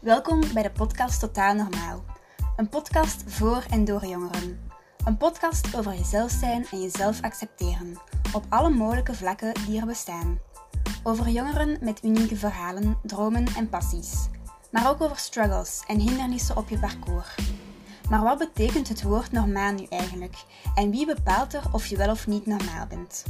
Welkom bij de podcast Totaal Normaal. Een podcast voor en door jongeren. Een podcast over jezelf zijn en jezelf accepteren, op alle mogelijke vlakken die er bestaan. Over jongeren met unieke verhalen, dromen en passies. Maar ook over struggles en hindernissen op je parcours. Maar wat betekent het woord normaal nu eigenlijk? En wie bepaalt er of je wel of niet normaal bent?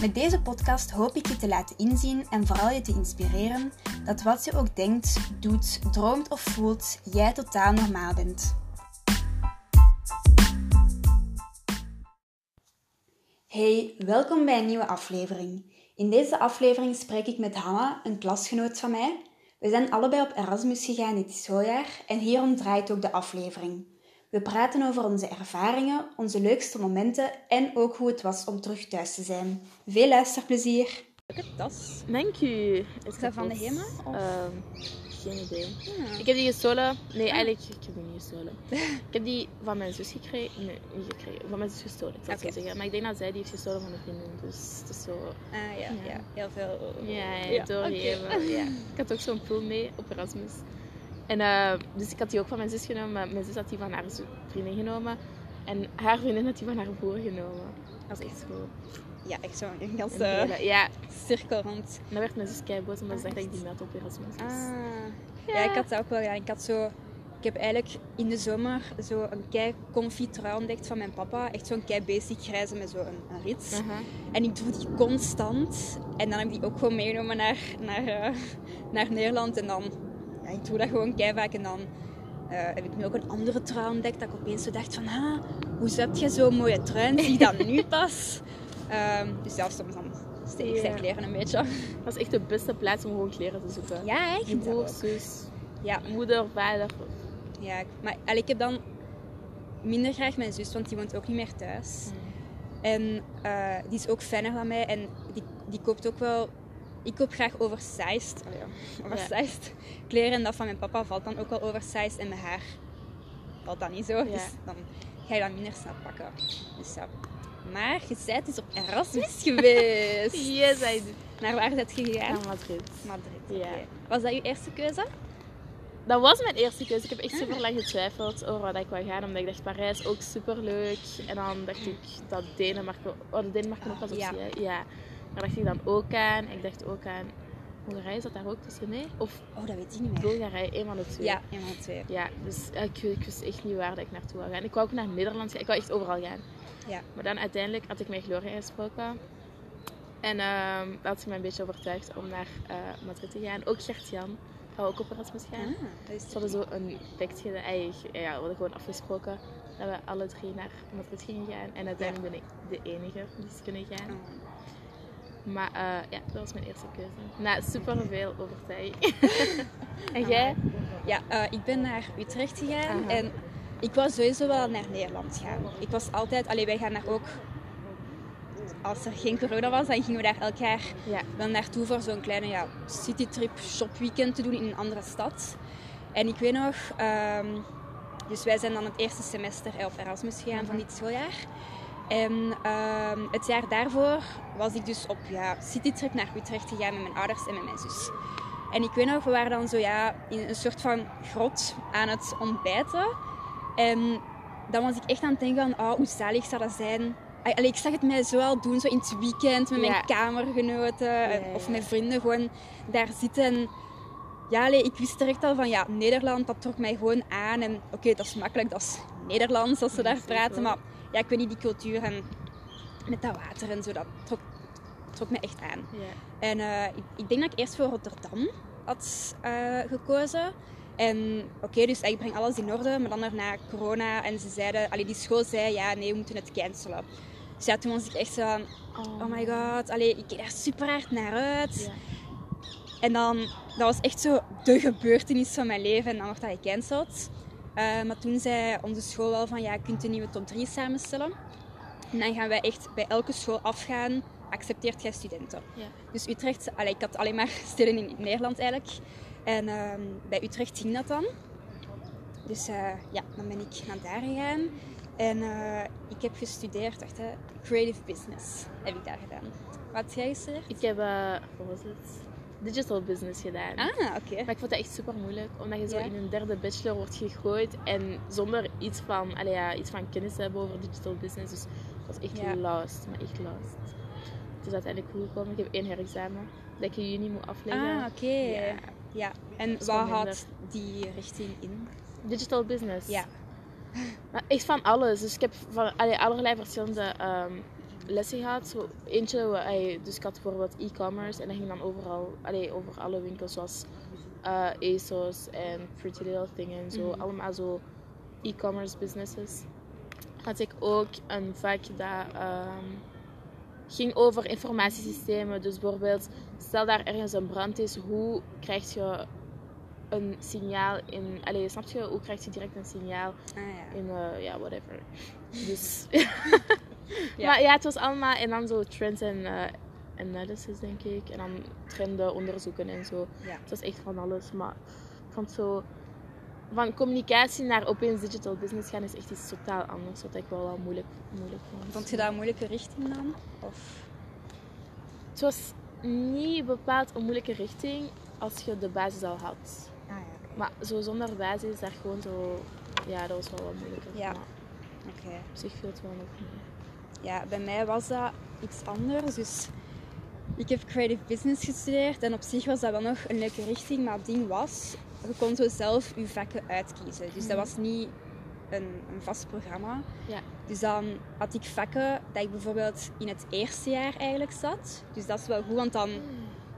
Met deze podcast hoop ik je te laten inzien en vooral je te inspireren dat wat je ook denkt, doet, droomt of voelt, jij totaal normaal bent. Hey, welkom bij een nieuwe aflevering. In deze aflevering spreek ik met Hanna, een klasgenoot van mij. We zijn allebei op Erasmus gegaan dit schooljaar en hierom draait ook de aflevering. We praten over onze ervaringen, onze leukste momenten en ook hoe het was om terug thuis te zijn. Veel luisterplezier! Leuke tas. Dank u. Is dat van de HEMA? of- Ehm, geen idee. Ja. Ik heb die gestolen. Nee, eigenlijk, ik heb die niet gestolen. ik heb die van mijn zus gekregen. Nee, niet gekregen. Van mijn zus gestolen, ik zal zo zeggen. Maar ik denk dat zij die heeft gestolen van een vriendin. Dus het is zo... Ah ja, Ja. ja. heel veel. Ja, Ja. Ja. Ik had ook zo'n pul mee op Erasmus. En eh, dus ik had die ook van mijn zus genomen. Maar mijn zus had die van haar zo- vriendin genomen. En haar vriendin had die van haar broer genomen. Dat is echt goed. Ja, echt zo'n een ganse hele- Ja, cirkel rond. en dan werd mijn zus keiboos omdat ze Ah, dacht dat ik die met op Erasmus. Dus. Ah. Ja. ik had dat ook wel gedaan. Ik had zo... Ik heb eigenlijk in de zomer zo een kei comfy trui ontdekt van mijn papa. Echt zo'n kei basic grijze met zo'n een, een rits. En ik doe die constant. En dan heb ik die ook gewoon meegenomen naar, naar, eh, naar Nederland. En dan... Ja, ik doe dat gewoon kei vaak. En dan eh, heb ik nu ook een andere trui ontdekt. Dat ik opeens zo dacht van... Ah, hoe heb je zo'n mooie trui? Zie je dat nu pas? Ehm, dus ja, soms dan steek ik zijn kleren een beetje. Dat is echt de beste plaats om gewoon kleren te zoeken. Ja, echt? Je broer, zus, Ja, moeder, vader. ja. Maar ik heb dan minder graag mijn zus, want die woont ook niet meer thuis. En eh, die is ook fijner dan mij. En die, die koopt ook wel... Ik koop graag oversized. Allee, ja, oversized kleren. En dat van mijn papa valt dan ook wel oversized. En mijn haar valt dat niet zo. Dus dan ga je dat minder snel pakken. Dus ja. Maar je bent dus op Erasmus geweest. Yes, I did. Naar waar bent je gegaan? Naar Madrid. Madrid. Ja. Was dat je eerste keuze? Dat was mijn eerste keuze. Ik heb echt super lang getwijfeld over wat ik wou gaan. Omdat ik dacht, Parijs ook super leuk. En dan dacht ik dat Denemarken... Oh, Denemarken ook was optie, Ja. Ja. Daar dacht ik dan ook aan. Ik dacht ook aan... Hongarije zat daar ook tussen, nee? Of Oh, dat weet ik niet meer. Bulgarije, een van de twee. Ja, een van de twee. Ja, dus eh, ik, ik wist echt niet waar dat ik naartoe wou gaan. Ik wou ook naar Nederland gaan. Ik wou echt overal gaan. Ja. Maar dan uiteindelijk had ik met Gloria gesproken. En ehm dat had ze mij een beetje overtuigd om naar eh, Madrid te gaan. Ook Gert-Jan wou ook op Erasmus gaan. Ah, dat is Ze hadden zo een gedaan. eigenlijk, Ja, we hadden gewoon afgesproken dat we alle drie naar Madrid gingen gaan. En uiteindelijk ben ik de enige die is kunnen gaan. Oh. Maar eh, ja, dat was mijn eerste keuze. Na super veel overtuiging. en jij? Ja, eh, ik ben naar Utrecht gegaan Aha. en ik wou sowieso wel naar Nederland gaan. Ik was altijd, alleen wij gaan daar ook, als er geen corona was, dan gingen we daar elk jaar Ja. wel naartoe voor zo'n kleine ja, citytrip, shopweekend te doen in een andere stad. En ik weet nog, ehm, dus wij zijn dan het eerste semester op Erasmus gegaan van dit schooljaar. En ehm, het jaar daarvoor was ik dus op ja, citytrip naar Utrecht gegaan met mijn ouders en met mijn zus. En ik weet nog, we waren dan zo ja, in een soort van grot aan het ontbijten. En dan was ik echt aan het denken van, oh, hoe zalig zou dat zijn. Allee, ik zag het mij zo al doen, zo in het weekend met Ja. mijn kamergenoten ja, of mijn vrienden gewoon daar zitten. En ja, allee, ik wist direct al van, ja, Nederland, dat trok mij gewoon aan. En oké, dat is makkelijk, dat is Nederlands als ze daar praten. Maar ja, ik weet niet, die cultuur en met dat water en zo, dat trok, trok me echt aan. Ja. En eh, ik, ik denk dat ik eerst voor Rotterdam had eh, gekozen. En oké, dus ik breng alles in orde, maar dan daarna corona. En ze zeiden, allee, die school zei, ja, nee, we moeten het cancelen. Dus ja, toen was ik echt zo van, oh my god, allee, ik kijk daar super hard naar uit. Ja. En dan, dat was echt zo de gebeurtenis van mijn leven. En dan wordt dat gecanceld. Eh, maar toen zei onze school wel van, ja, je kunt een nieuwe top 3 samenstellen. En dan gaan wij echt bij elke school afgaan, accepteert jij studenten? Ja. Dus Utrecht, allee, ik had alleen maar steden in Nederland eigenlijk. En ehm, bij Utrecht ging dat dan. Dus eh, ja, dan ben ik naar daar gegaan. En eh, ik heb gestudeerd, hè, creative business heb ik daar gedaan. Wat jij gestudeerd? Ik heb, wat was het? Digital business gedaan. Ah, oké. Maar ik vond dat echt super moeilijk, omdat je zo Ja. in een derde bachelor wordt gegooid en zonder iets van, allee, ja, iets van kennis te hebben over digital business. Dus dat was echt Ja. lost, maar echt lost. Het is uiteindelijk goed gekomen. Ik heb één herexamen dat ik in juni moet afleggen. Ah, oké. Ja. Ja. En gewoon houdt die richting in? Digital business. Ja. Maar echt van alles. Dus ik heb van allee, allerlei verschillende ehm, lessen gehad. Zo, eentje, allee, dus ik had bijvoorbeeld e-commerce en dat ging dan overal, allee, over alle winkels zoals eh, ASOS en Pretty Little Thing en zo. Mhm. Allemaal zo e-commerce businesses. Had ik ook een vak dat ehm, ging over informatiesystemen. Dus bijvoorbeeld, stel daar ergens een brand is, hoe krijg je een signaal in... Allee, snap je? Hoe krijg je direct een signaal Ah ja. in, eh, ja, whatever. Dus... Ja. Maar ja, het was allemaal... En dan zo trends en eh, analysis, denk ik. En dan trenden onderzoeken en zo. Ja. Het was echt van alles. Maar ik vond zo... Van communicatie naar opeens digital business gaan is echt iets totaal anders. Wat ik wel wel moeilijk, moeilijk vond. Vond je dat een moeilijke richting dan? Of? Het was niet bepaald een moeilijke richting als je de basis al had. Maar zo zonder basis, daar gewoon zo... Ja, dat was wel wat moeilijker. Ja. Oké. op zich viel het wel nog mee. Ja, bij mij was dat iets anders. Dus ik heb creative business gestudeerd en op zich was dat wel nog een leuke richting. Maar het ding was, je kon zo zelf je vakken uitkiezen. Dus dat Mhm. was niet een, een vast programma. Ja. Dus dan had ik vakken dat ik bijvoorbeeld in het eerste jaar eigenlijk zat. Dus dat is wel goed, want dan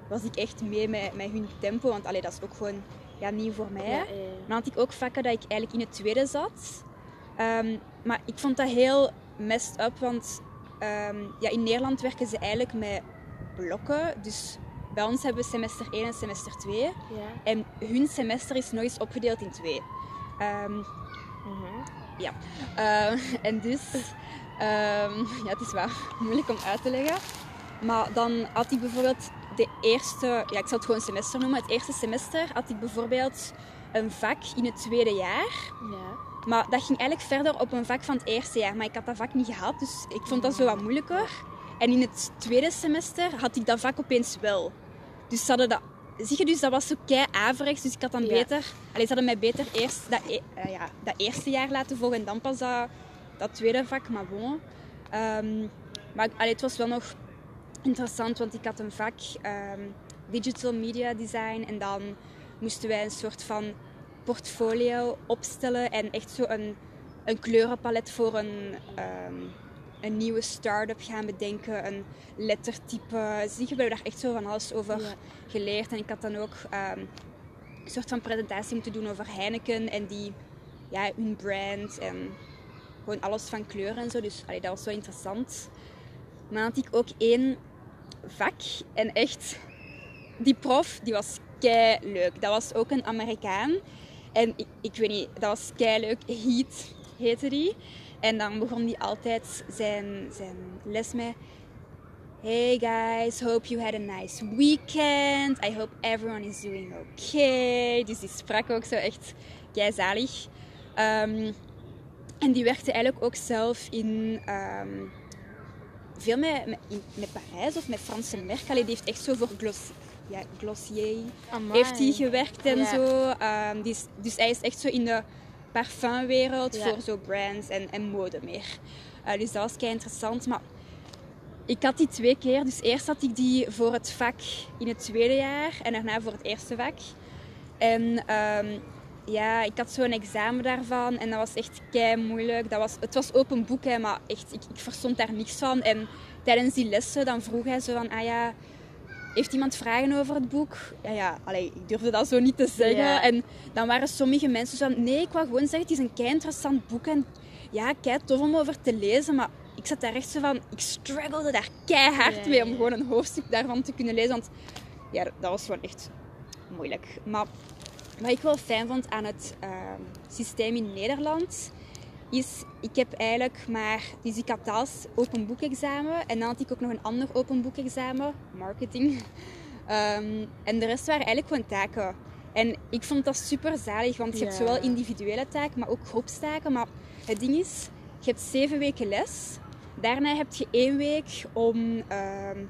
was ik echt mee met, met hun tempo. Want allee, dat is ook gewoon ja, nieuw voor mij. Ja, eh, Dan had ik ook vakken dat ik eigenlijk in het tweede zat. Ehm, maar ik vond dat heel messed up, want ehm, ja, in Nederland werken ze eigenlijk met blokken. Dus bij ons hebben we semester 1 en semester 2. ja. En hun semester is nog eens opgedeeld in twee. Ehm, Mhm. Ehm, en dus, ja, het is wel moeilijk om uit te leggen. Maar dan had ik bijvoorbeeld de eerste, ja, ik zal het gewoon semester noemen. Het eerste semester had ik bijvoorbeeld een vak in het tweede jaar. Ja. Maar dat ging eigenlijk verder op een vak van het eerste jaar. Maar ik had dat vak niet gehad, dus ik vond dat zo wat moeilijker. En in het tweede semester had ik dat vak opeens wel. Dus ze hadden dat... Zie je, dus dat was zo kei averechts. Dus ik had dan Ja. beter... Allee, ze hadden mij beter eerst dat, e- eh, ja, dat eerste jaar laten volgen en dan pas dat, dat tweede vak. Maar bon. Ehm, maar allee, het was wel nog interessant, want ik had een vak ehm, Digital Media Design. En dan moesten wij een soort van portfolio opstellen en echt zo een, een kleurenpalet voor een, ehm, een nieuwe start-up gaan bedenken, een lettertype. Zie je, we hebben daar echt zo van alles over Ja. geleerd. En ik had dan ook ehm, een soort van presentatie moeten doen over Heineken en die, ja, hun brand en gewoon alles van kleuren en zo. Dus allee, dat was wel interessant. Maar had ik ook één vak en echt, die prof, die was kei leuk. Dat was ook een Amerikaan. En ik, ik weet niet, dat was kei leuk. Heat heette die. En dan begon hij altijd zijn, zijn les met... Hey guys, hope you had a nice weekend. I hope everyone is doing okay. Dus die sprak ook zo echt keizalig. Ehm en die werkte eigenlijk ook zelf in... ehm, veel met, met, met Parijs of met Franse merken. Allee, die heeft echt zo voor Gloss, ja, Glossier Amai. heeft hij gewerkt en Ja. zo. Ehm, die is, dus hij is echt zo in de parfumwereld Ja. voor zo brands en, en mode meer. Eh, dus dat was kei interessant. Maar ik had die twee keer. Dus eerst had ik die voor het vak in het tweede jaar en daarna voor het eerste vak. En ehm, ja, ik had zo'n examen daarvan en dat was echt kei moeilijk. Dat was, het was open boek, hè, maar echt, ik, ik verstond daar niks van. En tijdens die lessen dan vroeg hij zo van, ah ja, heeft iemand vragen over het boek? Ja, ja, allee, ik durfde dat zo niet te zeggen. Ja. En dan waren sommige mensen zo van, nee, ik wou gewoon zeggen, het is een kei interessant boek. En ja, kei tof om over te lezen, maar ik zat daar echt zo van, ik struggelde daar keihard Ja, mee om gewoon een hoofdstuk daarvan te kunnen lezen. Want ja, dat was gewoon echt moeilijk. Maar wat ik wel fijn vond aan het ehm, systeem in Nederland, is ik heb eigenlijk maar... Dus ik had open boekexamen en dan had ik ook nog een ander open boekexamen, marketing. Ehm, en de rest waren eigenlijk gewoon taken. En ik vond dat super zalig, want je hebt zowel individuele taken, maar ook groepstaken. Maar het ding is, je hebt zeven weken les. Daarna heb je één week om... ehm,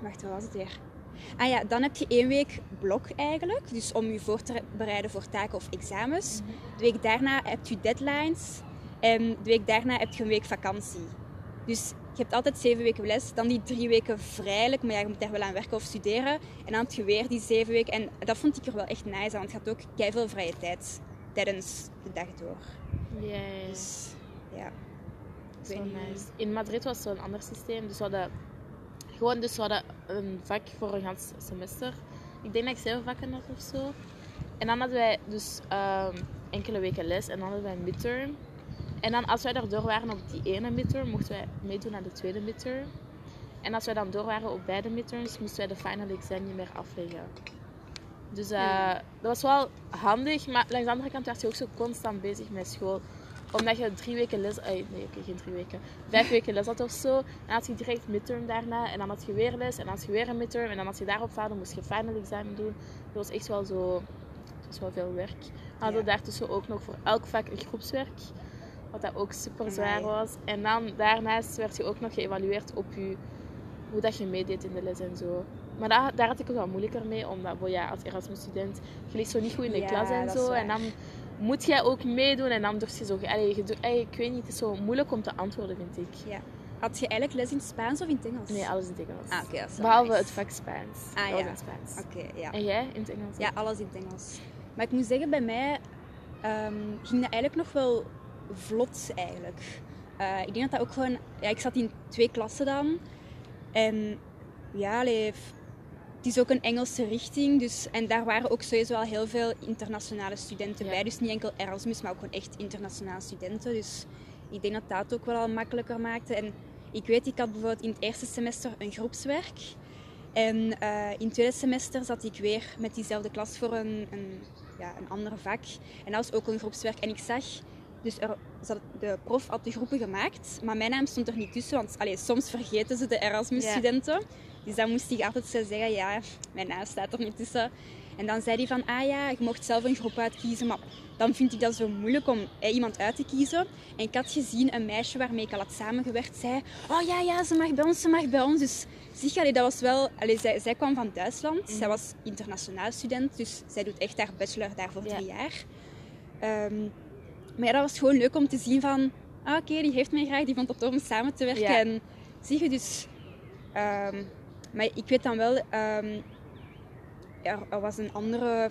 wacht, wat was het weer? Ah ja, dan heb je één week blok eigenlijk. Dus om je voor te bereiden voor taken of examens. De week daarna heb je deadlines. En de week daarna heb je een week vakantie. Dus je hebt altijd zeven weken les. Dan die drie weken vrijelijk. Maar ja, je moet daar wel aan werken of studeren. En dan heb je weer die zeven weken. En dat vond ik er wel echt nice aan. Want je had ook veel vrije tijd tijdens de dag door. Ja. Dus ja. Zo nice. In Madrid was zo'n ander systeem. Dus we hadden gewoon dus we hadden een vak voor een gans semester. Ik denk dat ik zeven vakken had of zo. En dan hadden wij dus ehm, enkele weken les en dan hadden wij een midterm. En dan als wij daardoor waren op die ene midterm, mochten wij meedoen aan de tweede midterm. En als wij dan door waren op beide midterms, moesten wij de final exam niet meer afleggen. Dus eh, dat was wel handig, maar langs de andere kant werd je ook zo constant bezig met school omdat je drie weken les... nee, geen drie weken. Vijf weken les had of zo. Dan had je direct midterm daarna. En dan had je weer les. En dan had je weer een midterm. En dan als je daarop vaarde, moest je final examen doen. Dat was echt wel zo... Het was wel veel werk. We hadden Ja. daartussen ook nog voor elk vak een groepswerk. Wat dat ook super zwaar was. En dan daarnaast werd je ook nog geëvalueerd op je... Hoe dat je meedeed in de les en zo. Maar daar, daar had ik het wel moeilijker mee. Omdat well, ja, als Erasmus-student... Je ligt zo niet goed in de Ja, klas en zo. En dan moet jij ook meedoen en durf je zo... Allee, je doet- allee, ik weet niet, het is zo moeilijk om te antwoorden, vind ik. Ja. Had je eigenlijk les in het Spaans of in het Engels? Nee, alles in het Engels. Ah, is wel Behalve nice. het vak Spaans. Ah, was ja. in het Spaans. Oké, ja. En jij in het Engels? Ja, alles in het Engels. Maar ik moet zeggen, bij mij ehm, ging dat eigenlijk nog wel vlot eigenlijk. Eh, ik denk dat dat ook gewoon... Ja, ik zat in twee klassen dan. En ja, allee, f- het is ook een Engelse richting. Dus, en daar waren ook sowieso al heel veel internationale studenten Ja. bij. Dus niet enkel Erasmus, maar ook gewoon echt internationale studenten. Dus ik denk dat dat ook wel al makkelijker maakte. En ik weet, ik had bijvoorbeeld in het eerste semester een groepswerk. En eh, in het tweede semester zat ik weer met diezelfde klas voor een, een, ja, een ander vak. En dat was ook een groepswerk. En ik zag, dus er, de prof had de groepen gemaakt, maar mijn naam stond er niet tussen. Want allee, soms vergeten ze de Erasmus-studenten. Dus dan moest ik altijd zo zeggen, ja, mijn naam staat er niet tussen. En dan zei hij van, ah ja, je mocht zelf een groep uitkiezen. Maar dan vind ik dat zo moeilijk om eh, iemand uit te kiezen. En ik had gezien, een meisje waarmee ik al had samengewerkt, zei... Oh ja, ja, ze mag bij ons, ze mag bij ons. Dus zie je, dat was wel... Allee, zij, zij kwam van Duitsland. Zij was internationaal student. Dus zij doet echt haar bachelor daar voor Ja. drie jaar. Ehm, maar ja, dat was gewoon leuk om te zien van... Ah, oké, die heeft mij graag. Die vond het tof om samen te werken. Ja. En zie je dus... ehm, maar ik weet dan wel... ehm, er, er was een andere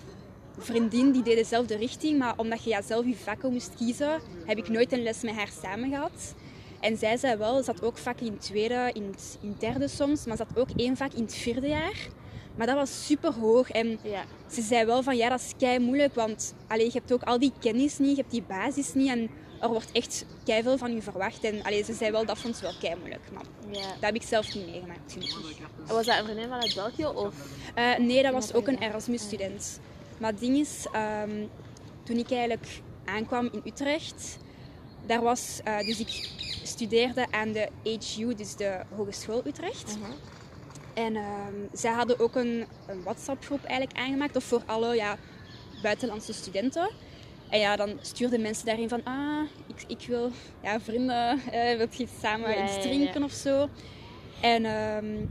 vriendin die deed dezelfde richting, maar omdat je ja, zelf je vakken moest kiezen, heb ik nooit een les met haar samen gehad. En zij zei wel, ze had ook vakken in het tweede, in het, in het derde soms, maar ze had ook één vak in het vierde jaar. Maar dat was super hoog en Ja. ze zei wel van ja, dat is kei moeilijk, want allee, je hebt ook al die kennis niet, je hebt die basis niet en er wordt echt kei veel van je verwacht. En allee, ze zei wel, dat vond ze wel kei moeilijk, maar dat heb ik zelf niet meegemaakt. gelukkig. Was dat een vriendin vanuit België? Of? Eh, nee, dat was ook een Erasmus-student. Maar het ding is, ehm, toen ik eigenlijk aankwam in Utrecht, daar was, eh, dus ik studeerde aan de HU, dus de Hogeschool Utrecht. Mhm. En ehm, zij hadden ook een, een WhatsApp-groep eigenlijk aangemaakt, of voor alle ja, buitenlandse studenten. En ja, dan stuurden mensen daarin van, ah, ik, ik wil ja, vrienden, eh, wil je samen Ja, iets drinken ja. of zo. En ehm,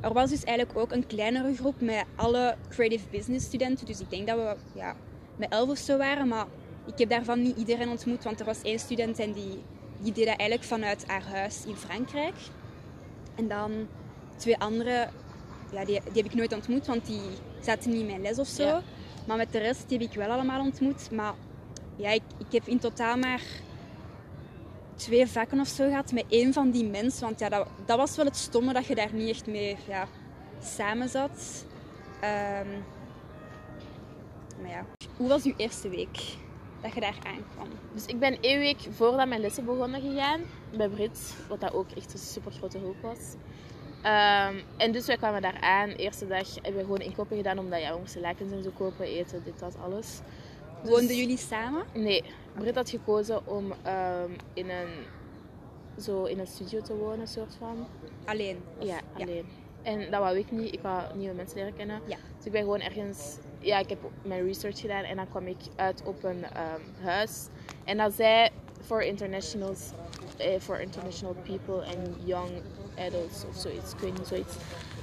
er was dus eigenlijk ook een kleinere groep met alle creative business studenten. Dus ik denk dat we ja, met elf of zo waren, maar ik heb daarvan niet iedereen ontmoet, want er was één student en die, die deed dat eigenlijk vanuit haar huis in Frankrijk. En dan twee andere, ja, die, die heb ik nooit ontmoet, want die zaten niet in mijn les of zo. Ja. Maar met de rest die heb ik wel allemaal ontmoet. Maar ja, ik, heb in totaal maar twee vakken of zo gehad met één van die mensen. Want ja, dat, dat was wel het stomme dat je daar niet echt mee ja, samen zat. Ehm, maar ja, hoe was uw eerste week dat je daar aankwam? Dus ik ben één week voordat mijn lessen begonnen gegaan bij Brits, wat dat ook echt een super grote hulp was. Ehm, en dus wij kwamen daar aan. Eerste dag hebben we gewoon inkopen gedaan, omdat ja, we moesten lakens en zo kopen, eten, dit, dat, alles. Dus- Woonden jullie samen? Nee, Brit had gekozen om ehm, in, een, zo in een studio te wonen, soort van. Alleen? of- Ja, alleen. En dat wou ik niet. Ik wou nieuwe mensen leren kennen. Ja. Dus ik ben gewoon ergens... Ja, ik heb mijn research gedaan en dan kwam ik uit op een ehm, huis. En dat zij for internationals, eh, for international people and young adults of zoiets. Ik weet niet, zoiets.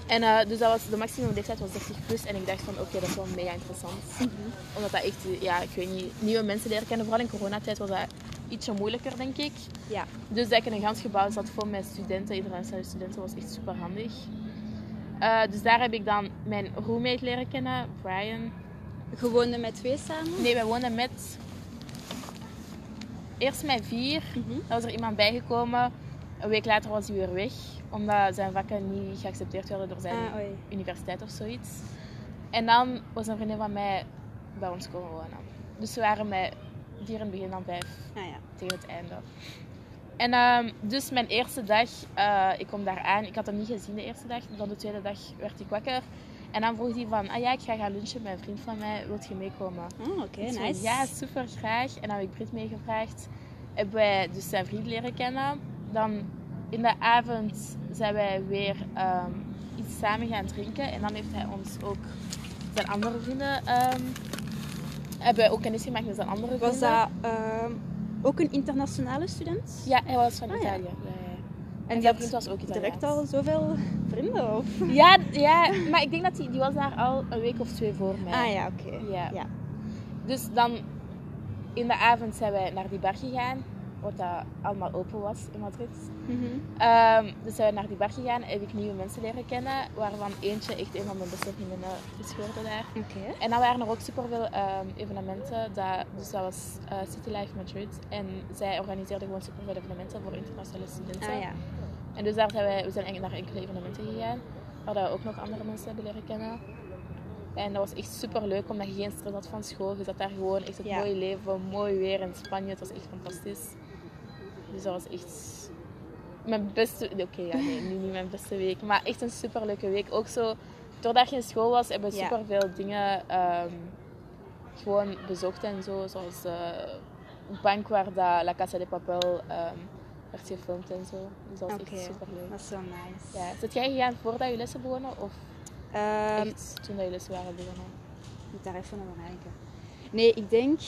En eh, dus dat was, de maximum leeftijd was 30 plus en ik dacht van oké, dat is wel mega interessant. Omdat dat echt, ja, ik weet niet, nieuwe mensen leren kennen. Vooral in coronatijd was dat ietsje moeilijker, denk ik. Ja. Dus dat ik in een gans gebouw zat vol met studenten, internationale studenten, was echt super handig. Eh, dus daar heb ik dan mijn roommate leren kennen, Brian. Je woonde met twee samen? Nee, wij woonden met... Eerst met vier. Mhm. Dan was er iemand bijgekomen. Een week later was hij weer weg. Omdat zijn vakken niet geaccepteerd werden door zijn Ah, universiteit of zoiets. En dan was een vriendin van mij bij ons komen wonen. Dus we waren met vier in het begin dan vijf Ah ja. tegen het einde. En ehm, dus mijn eerste dag, eh, ik kom daar aan. Ik had hem niet gezien de eerste dag. Dan de tweede dag werd ik wakker. En dan vroeg hij van, ah ja, ik ga gaan lunchen met een vriend van mij. Wilt je meekomen? Oh, oké, nice. Ja, super graag. En dan heb ik Brit meegevraagd. Hebben wij dus zijn vriend leren kennen. Dan in de avond zijn wij weer ehm, iets samen gaan drinken. En dan heeft hij ons ook zijn andere vrienden... ehm, hebben wij ook kennis gemaakt met zijn andere Was vrienden. dat ehm, ook een internationale student? Ja, hij was van Ah. Italië. Ja. Ja, ja. En En die had vriend was ook Italiaans. direct al zoveel vrienden? Of? Ja, ja, maar ik denk dat die, die was daar al een week of twee voor mij. Ah ja, oké. Ja. ja. Dus dan in de avond zijn wij naar die bar gegaan, wat dat allemaal open was in Madrid. Mhm. Ehm, dus zijn we naar die bar gegaan, heb ik nieuwe mensen leren kennen, waarvan eentje echt een van mijn beste vriendinnen is geworden daar. En dan waren er ook superveel ehm evenementen. Dat, dus dat was eh, City Life Madrid. En zij organiseerden gewoon superveel evenementen voor internationale studenten. Ah ja. En dus daar zijn wij, we zijn eigenlijk naar enkele evenementen gegaan. Waar we ook nog andere mensen hebben leren kennen. En dat was echt super leuk, omdat je geen stress had van school. Je zat daar gewoon echt het Ja. mooie leven, mooi weer in Spanje. Het was echt fantastisch. Dus dat was echt mijn beste... Oké, ja, nee, nu niet mijn beste week. Maar echt een super leuke week. Ook zo, doordat je in school was, hebben we Ja. super veel dingen ehm, gewoon bezocht en zo. Zoals eh, een bank waar dat La Casa de Papel ehm, werd gefilmd en zo. Dus dat was echt super leuk. Dat is zo nice. Ja. Zit jij gegaan voordat je lessen begonnen? Of Ehm, echt toen dat je lessen waren begonnen? ik moet daar even over nadenken. Nee, ik denk...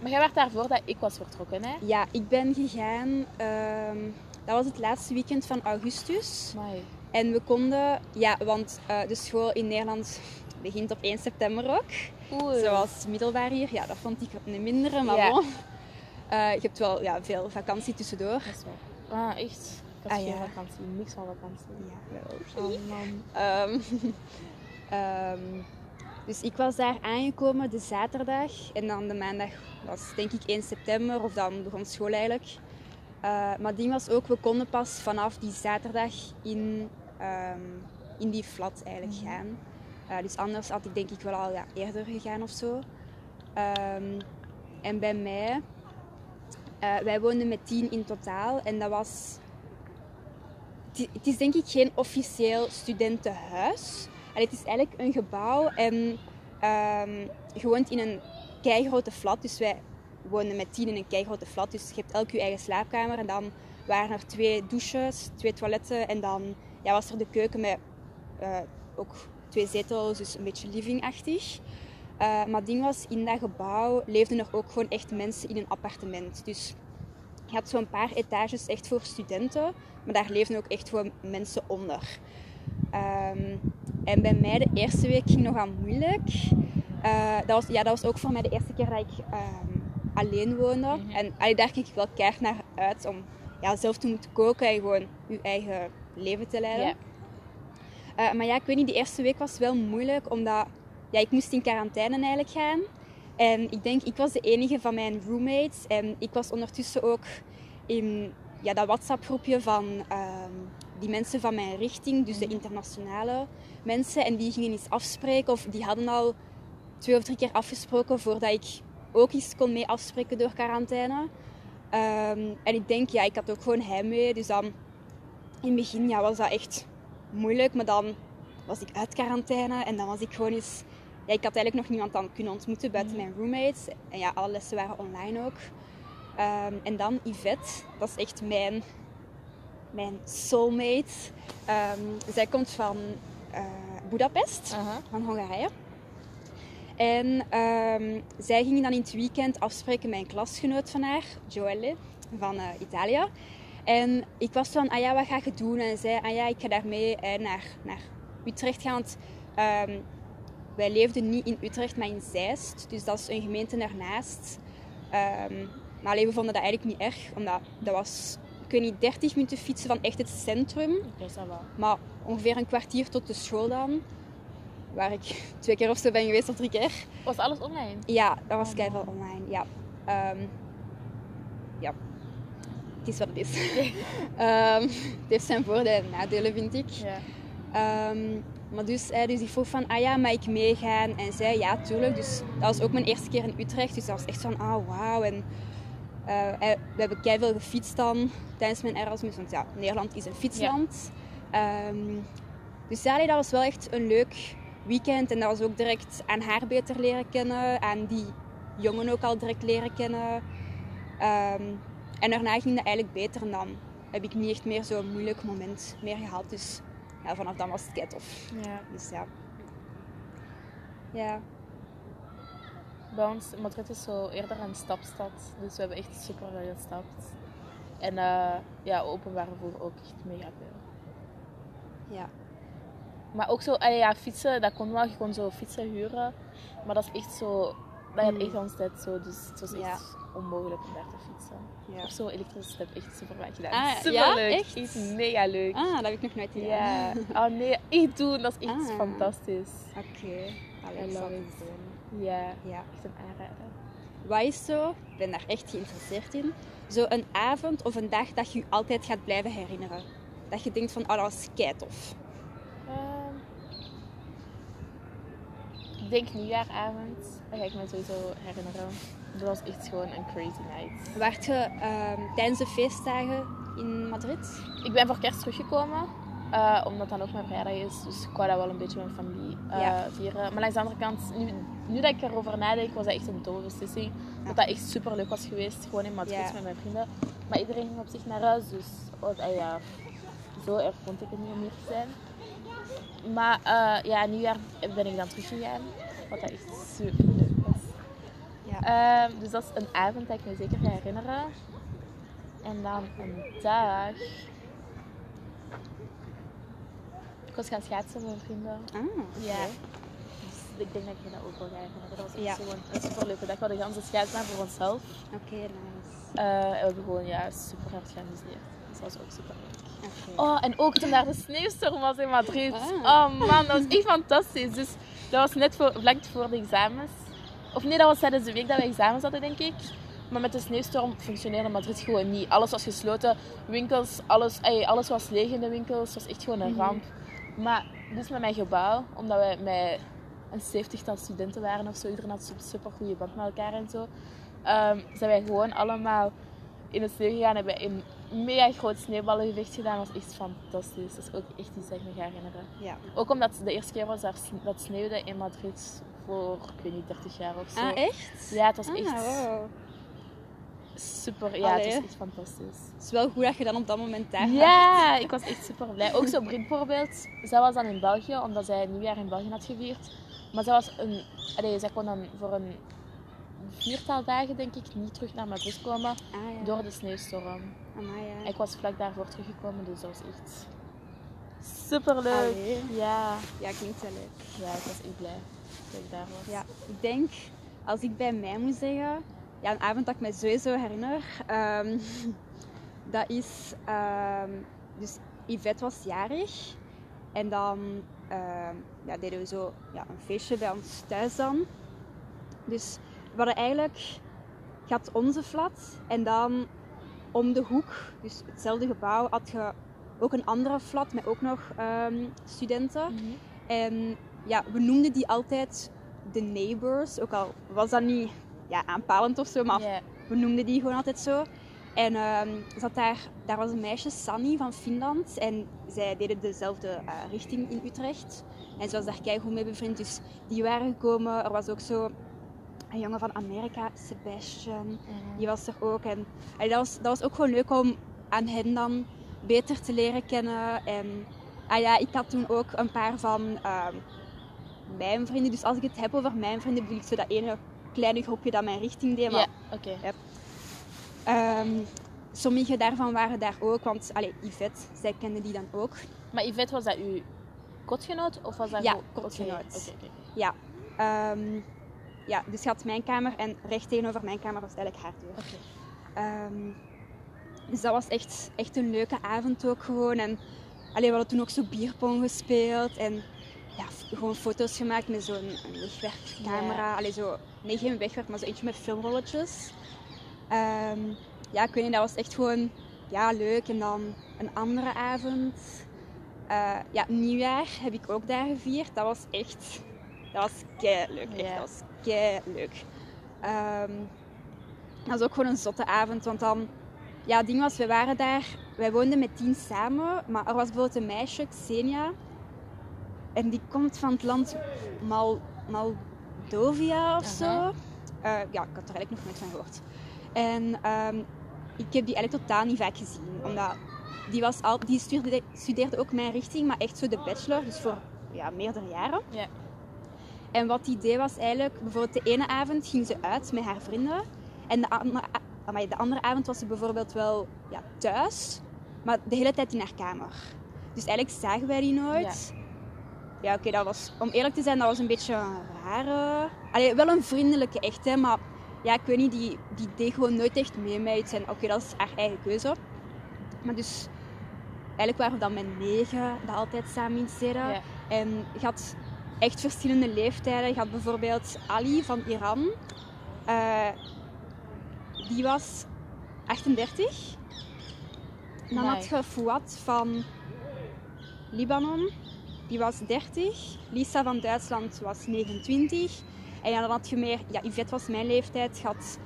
Maar jij werd daar voordat ik was vertrokken, hè? Ja, ik ben gegaan... ehm, dat was het laatste weekend van augustus. Amai. En we konden... Ja, want eh, de school in Nederland begint op 1 september ook. Oei. Zoals middelbaar hier. Ja, dat vond ik een mindere, maar Ja. bon. Eh, je hebt wel ja, veel vakantie tussendoor. Dat is waar. Ah, echt? Ik had Ah, ja. vakantie, niks van vakantie. Ja, wel. Oh man. Ehm, ehm, dus ik was daar aangekomen de zaterdag. En dan de maandag was denk ik 1 september. Of dan begon school eigenlijk. Eh, maar het ding was ook, we konden pas vanaf die zaterdag in, ehm, in die flat eigenlijk gaan. Eh, dus anders had ik denk ik wel al ja, eerder gegaan of zo. Ehm, en bij mij, eh, wij woonden met tien in totaal. En dat was het is denk ik geen officieel studentenhuis. Het is eigenlijk een gebouw en ehm, je woont in een keigrote flat. Dus wij woonden met tien in een keigrote flat. Dus je hebt elk je eigen slaapkamer. En dan waren er twee douches, twee toiletten. En dan ja, was er de keuken met eh, ook twee zetels, dus een beetje livingachtig. Eh, maar het ding was, in dat gebouw leefden er ook gewoon echt mensen in een appartement. Dus je had zo'n paar etages echt voor studenten, maar daar leefden ook echt gewoon mensen onder. Ehm, en bij mij de eerste week ging nog aan moeilijk. Eh, dat, was, ja, dat was ook voor mij de eerste keer dat ik ehm, alleen woonde. Mhm. En allee, daar kijk ik wel keihard naar uit om ja, zelf te moeten koken en gewoon je eigen leven te leiden. Eh, maar ja, ik weet niet, die eerste week was wel moeilijk, omdat ja, ik moest in quarantaine eigenlijk gaan. En ik denk, ik was de enige van mijn roommates. En ik was ondertussen ook in ja, dat WhatsApp-groepje van ehm, die mensen van mijn richting, dus de internationale mensen. En die gingen iets afspreken, of die hadden al twee of drie keer afgesproken voordat ik ook iets kon mee afspreken door quarantaine. Ehm, en ik denk, ja, ik had ook gewoon heimwee. Dus dan in het begin ja, was dat echt moeilijk. Maar dan was ik uit quarantaine en dan was ik gewoon eens... Ja, ik had eigenlijk nog niemand dan kunnen ontmoeten buiten mijn roommates. En ja, alle lessen waren online ook. Ehm, en dan Yvette, dat is echt mijn, mijn soulmate. Ehm, zij komt van eh Budapest, van Hongarije. En ehm, zij ging dan in het weekend afspreken met een klasgenoot van haar, Joelle. van eh, Italië. En ik was van, ah ja, wat ga je doen? En zei, ah ja, ik ga daarmee eh, naar, naar Utrecht gaan. Want ehm, wij leefden niet in Utrecht, maar in Zeist. Dus dat is een gemeente daarnaast. Maar we vonden dat eigenlijk niet erg. Omdat dat was, ik weet niet, 30 minuten fietsen van echt het centrum. Maar ongeveer een kwartier tot de school dan. Waar ik twee keer of zo ben geweest of drie keer. Was alles online? Ja, dat was keihard online. Ja. Ehm, ja. Het is wat het is. Ehm, het heeft zijn voordelen en nadelen, vind ik. Ja. Ehm, maar dus, hij dus ik vroeg van, ah ja, mag ik meegaan? En zij, ja, tuurlijk. Dus dat was ook mijn eerste keer in Utrecht. Dus dat was echt van, ah, wauw. En eh, hij- we hebben keihard gefietst dan tijdens mijn Erasmus. Want ja, Nederland is een fietsland. Ehm, dus ja, nee, dat was wel echt een leuk weekend. En dat was ook direct aan haar beter leren kennen. Aan die jongen ook al direct leren kennen. Ehm, en daarna ging dat eigenlijk beter. En dan heb ik niet echt meer zo'n moeilijk moment meer gehad. Dus ja, vanaf dan was het kei tof. ja. Dus ja. Ja. Bij ons, Madrid is zo eerder een stapstad. Dus we hebben echt super veel gestapt. En eh, ja, openbaar vervoer ook echt mega veel. Ja. Maar ook zo, ah ja, fietsen, dat kon wel. Je kon zo fietsen huren. Maar dat is echt zo, dat Mm. echt ons tijd zo. Dus het was echt Ja. onmogelijk om daar te fietsen. ja. Of zo elektrisch step, echt super vaak gedaan. Ah, super ja? leuk. Echt? mega leuk. Ah, dat heb ik nog nooit gedaan. Ja. Oh nee, echt doen, dat is echt Ah. fantastisch. Oké. Allee, I ik zal love het it. Ja, Ja. echt een aanrader. Wat is zo, ik ben daar echt geïnteresseerd in, zo een avond of een dag dat je je altijd gaat blijven herinneren? Dat je denkt van, oh, dat was keitof. Ehm, ik denk nieuwjaaravond. Dat ga ik me sowieso herinneren. Dat was echt gewoon een crazy night. Waart je ehm, tijdens de feestdagen in Madrid? Ik ben voor kerst teruggekomen. eh, omdat dan ook mijn verjaardag is. Dus ik wou dat wel een beetje met mijn familie eh, Ja. vieren. Maar langs de andere kant, nu, nu dat ik erover nadenk, was dat echt een domme beslissing. Dat dat echt super leuk was geweest. Gewoon in Madrid Ja. met mijn vrienden. Maar iedereen ging op zich naar huis. Dus oh, ah ja, zo erg vond ik het niet om hier te zijn. Maar eh, ja, nieuwjaar ben ik dan teruggegaan. Wat dat echt super leuk was. Ja. Ehm, dus dat is een avond dat ik me zeker ga herinneren. En dan een dag. Ik was gaan schaatsen met mijn vrienden. Ah. Ja. Ik denk dat me dat ook wel ga herinneren. Dat was echt Ja. zo gewoon een superleuke dag. We hadden de hele schaatsen voor onszelf. Oké, nice. Eh, en we hebben gewoon ja, super hard geamuseerd. Dus dat was ook super leuk. Oh, en ook toen daar de sneeuwstorm was in Madrid. Ah. Oh man, dat was echt fantastisch. Dus dat was net voor, vlak voor de examens. Of nee, dat was tijdens de week dat we examens hadden, denk ik. Maar met de sneeuwstorm functioneerde Madrid gewoon niet. Alles was gesloten, winkels, alles, ey, alles was leeg in de winkels. Het was echt gewoon een Mhm. ramp. Maar dus met mijn gebouw, omdat wij met een zeventigtal studenten waren of zo, iedereen had een super goede band met elkaar en zo, ehm, zijn wij gewoon allemaal in het sneeuw gegaan. Hebben een mega groot sneeuwballengevecht gedaan. Dat was echt fantastisch. Dat is ook echt iets dat ik me ga herinneren. Ja. Ook omdat het de eerste keer was dat sneeuwde in Madrid voor, ik weet niet, 30 jaar of zo. Ah, echt? Ja, het was Ah, echt wow. super. Ja, het was echt fantastisch. Het is wel goed dat je dan op dat moment daar. Ja, ik was echt super blij. Ook zo Brit bijvoorbeeld. Zij was dan in België, omdat zij nieuwjaar in België had gevierd. Maar zij was een... Allee, zij kon dan voor een viertal dagen, denk ik, niet terug naar Madrid komen Ah, ja. door de sneeuwstorm. Amai, ja. Ik was vlak daarvoor teruggekomen, dus dat was echt super leuk. Allee. Ja. Ja, klinkt wel leuk. ja, ik was echt blij dat ik daar was. Ja, ik denk, als ik bij mij moet zeggen, ja, een avond dat ik me sowieso herinner, ehm, dat is, ehm, dus Yvette was jarig en dan ehm, ja, deden we zo ja, een feestje bij ons thuis dan. Dus we hadden eigenlijk, had onze flat en dan om de hoek, dus hetzelfde gebouw, had je ook een andere flat met ook nog ehm, studenten. Mhm. En ja, we noemden die altijd de neighbors. Ook al was dat niet ja, aanpalend of zo, maar we noemden die gewoon altijd zo. En ehm, zat daar, daar was een meisje, Sanny van Finland. En zij deden dezelfde eh, richting in Utrecht. En ze was daar keigoed mee bevriend. Dus die waren gekomen. Er was ook zo een jongen van Amerika, Sebastian. Mhm. Die was er ook. En allee, dat, was, dat was ook gewoon leuk om aan hen dan beter te leren kennen. En ah ja, ik had toen ook een paar van ehm, mijn vrienden. Dus als ik het heb over mijn vrienden, bedoel ik zo dat ene kleine groepje dat mijn richting deed. Maar, Ja, oké. Ehm, sommige daarvan waren daar ook, want allee, Yvette, zij kende die dan ook. Maar Yvette, was dat uw kotgenoot? Of was dat Ja, kotgenoot. Ja, ehm, ja, dus je had mijn kamer en recht tegenover mijn kamer was eigenlijk haar deur. Oké. Ehm, dus dat was echt, echt een leuke avond ook gewoon. En allee, we hadden toen ook zo bierpong gespeeld en ja, gewoon foto's gemaakt met zo'n een wegwerpcamera. Ja. Allee, zo, nee, geen wegwerp, maar zo eentje met filmrolletjes. Ehm, ja, ik weet niet, dat was echt gewoon ja, leuk. En dan een andere avond, eh, ja, nieuwjaar heb ik ook daar gevierd. Dat was echt, dat was kei leuk. Echt, dat was kei leuk. Ehm, dat was ook gewoon een zotte avond, want dan, ja, het ding was, we waren daar, wij woonden met tien samen, maar er was bijvoorbeeld een meisje, Xenia, en die komt van het land Mal, Moldovia of zo. Eh, ja, ik had er eigenlijk nog nooit van gehoord. En ehm, ik heb die eigenlijk totaal niet vaak gezien, omdat die, was al, die studeerde, studeerde ook mijn richting, maar echt zo de bachelor, dus voor ja, meerdere jaren. Ja. En wat die deed was eigenlijk, bijvoorbeeld de ene avond ging ze uit met haar vrienden. En de andere, a- amai, de andere avond was ze bijvoorbeeld wel ja, thuis, maar de hele tijd in haar kamer. Dus eigenlijk zagen wij die nooit. Ja, oké, dat was, om eerlijk te zijn, dat was een beetje een rare... Allee, wel een vriendelijke echt, hè, maar ja, ik weet niet, die, die deed gewoon nooit echt mee met iets. En oké, dat is haar eigen keuze. Maar dus, eigenlijk waren we dan met negen dat altijd samen deden. Ja. En je had echt verschillende leeftijden. Je had bijvoorbeeld Ali van Iran. Eh, die was 38. Dan had je Fouad van Libanon. Die was 30. Lisa van Duitsland was 29. En ja, dan had je meer... Ja, Yvette was mijn leeftijd. Je had